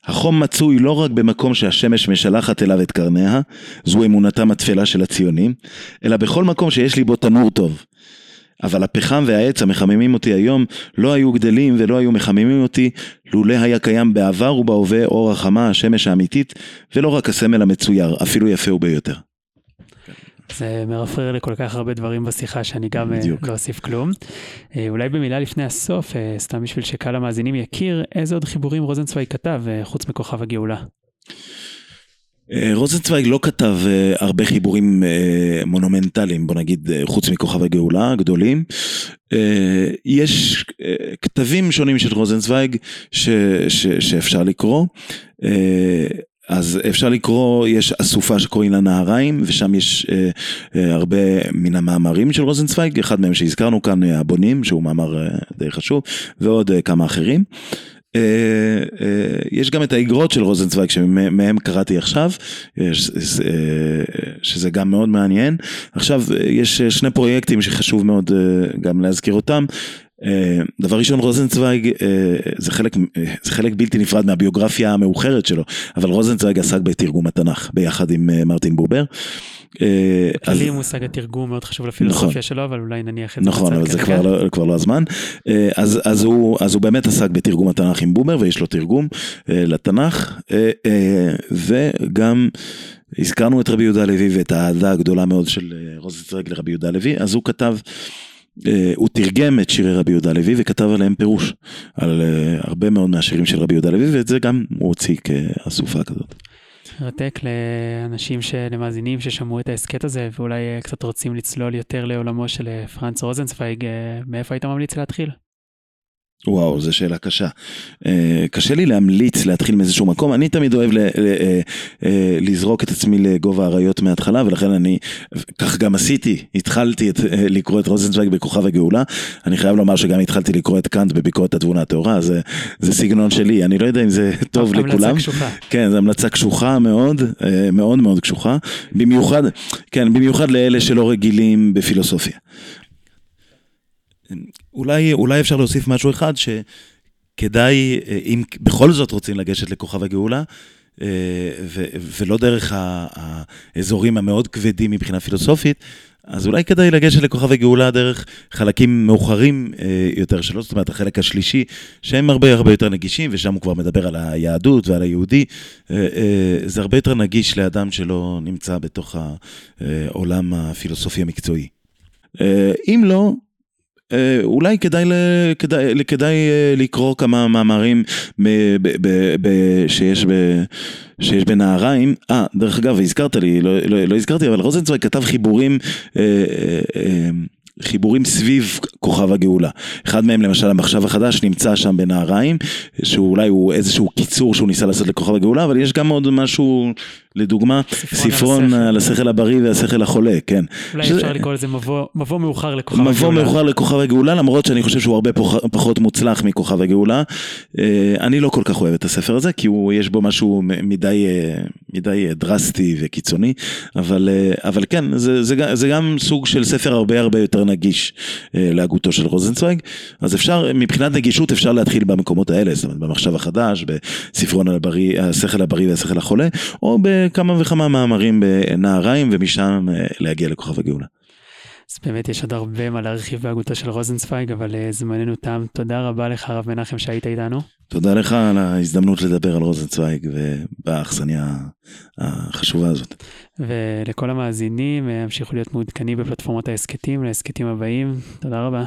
החום מצוי לא רק במקום שהשמש משלחת אליו את קרניה, זו אמונתם התפלה של הציונים, אלא בכל מקום שיש לי בו תנור טוב. אבל הפחם והעץ המחממים אותי היום לא היו גדלים ולא היו מחממים אותי לולא היה קיים בעבר ובהווה אור החמה השמש האמיתית ולא רק הסמל המצויר, אפילו יפה הוא ביותר. זה מרפרר לכל כך הרבה דברים בשיחה שאני גם אה, בדיוק. לא אוסיף כלום. אה, אולי במילה לפני הסוף, אה, סתם בשביל שקהל המאזינים יכיר, איזה עוד חיבורים רוזנצוויג כתב חוץ מכוכב הגאולה? רוזנצוויג לא כתב הרבה חיבורים מונומנטליים, בוא נגיד, חוץ מכוכב הגאולה הגדולים. יש כתבים שונים של רוזנצוויג ש, ש, שאפשר לקרוא. אז אפשר לקרוא, יש אסופה שקוראים לה נהריים, ושם יש אה, אה, הרבה מן המאמרים של רוזנצוויג, אחד מהם שהזכרנו כאן, אה, הבונים, שהוא מאמר אה, די חשוב, ועוד אה, כמה אחרים. אה, אה, יש גם את האגרות של רוזנצוויג שמהם קראתי עכשיו, יש, אה, שזה גם מאוד מעניין. עכשיו יש שני פרויקטים שחשוב מאוד גם להזכיר אותם. אה, דבר ראשון רוזנצוויג אה, זה חלק, אה, זה חלק בלתי נפרד מהביוגרפיה המאוחרת שלו, אבל רוזנצוויג עסק בתרגום התנ"ך ביחד עם מרטין בובר. לי מושג התרגום מאוד חשוב לפילוסופיה נכון, שלו, אבל אולי נניח את זה נכון, אבל זה כבר לא, כבר לא הזמן. אז, אז, הוא, אז הוא באמת עסק בתרגום התנ"ך עם בובר, ויש לו תרגום לתנ"ך, וגם הזכרנו את רבי יהודה לוי ואת האהדה הגדולה מאוד של רוזנצוויג לרבי יהודה לוי, אז הוא כתב הוא תרגם את שירי רבי יהודה לוי וכתב עליהם פירוש, על אה, הרבה מאוד מהשירים של רבי יהודה לוי, ואת זה גם הוא הוציא כאסופה כזאת. מרתק לאנשים למאזינים ששמעו את ההסכת הזה ואולי אה, קצת רוצים לצלול יותר לעולמו של פרנץ רוזנצוויג, מאיפה היית ממליץ להתחיל? וואו, זו שאלה קשה. אה, קשה לי להמליץ להתחיל מאיזשהו מקום, אני תמיד אוהב אה, אה, לזרוק את עצמי לגובה האריות מההתחלה, ולכן אני, כך גם עשיתי, התחלתי את, לקרוא את רוזנצוויג בכוכב הגאולה, אני חייב לומר שגם התחלתי לקרוא את קאנט בביקורת התבונה הטהורה, זה, זה סגנון שלי, אני לא יודע אם זה טוב לכולם. המלצה קשוחה. כן, זו המלצה קשוחה מאוד, מאוד מאוד קשוחה, במיוחד, כן, במיוחד לאלה שלא רגילים בפילוסופיה. אולי, אולי אפשר להוסיף משהו אחד שכדאי, אה, אם בכל זאת רוצים לגשת לכוכב הגאולה, אה, ו- ולא דרך האזורים המאוד כבדים מבחינה פילוסופית, אז אולי כדאי לגשת לכוכב הגאולה דרך חלקים מאוחרים אה, יותר שלו, זאת אומרת החלק השלישי, שהם הרבה הרבה יותר נגישים, ושם הוא כבר מדבר על היהדות ועל היהודי. זה הרבה יותר נגיש לאדם שלא נמצא בתוך העולם הפילוסופי המקצועי. אם לא, אולי כדאי, כדאי, כדאי אה, לקרוא כמה מאמרים ב, ב, ב, ב, שיש, ב, שיש בנהריים. אה, דרך אגב, הזכרת לי, לא, לא, לא הזכרתי, אבל רוזנצוויג כתב חיבורים אה, אה, אה, חיבורים סביב כוכב הגאולה. אחד מהם למשל המחשב החדש נמצא שם בנהריים, שאולי הוא איזשהו קיצור שהוא ניסה לעשות לכוכב הגאולה, אבל יש גם עוד משהו, לדוגמה, ספרון על השכל הבריא והשכל החולה, כן. אולי שזה... אפשר לקרוא לזה מבוא, מאוחר לכוכב הגאולה. מבוא מאוחר לכוכב הגאולה, למרות שאני חושב שהוא הרבה פחות מוצלח מכוכב הגאולה. אה, אני לא כל כך אוהב את הספר הזה, כי הוא, יש בו משהו מדי, אה, מדי דרסטי וקיצוני, אבל, אה, אבל כן, זה, זה, זה גם סוג של ספר הרבה הרבה יותר נגיש להגותו של רוזנצוויג, אז אפשר, מבחינת נגישות אפשר להתחיל במקומות האלה, זאת אומרת במחשב החדש, בספרון על הבריא, השכל הבריא והשכל החולה, או בכמה וכמה מאמרים בנהריים ומשם להגיע לכוכב הגאולה. אז באמת יש עוד הרבה מה להרחיב בהגותו של רוזנצוויג, אבל uh, זמננו תם. תודה רבה לך, הרב מנחם, שהיית איתנו. תודה לך על ההזדמנות לדבר על רוזנצוויג ובאכסניה החשובה הזאת. ולכל המאזינים, המשיכו להיות מעודכנים בפלטפורמות ההסכתים, להסכתים הבאים. תודה רבה.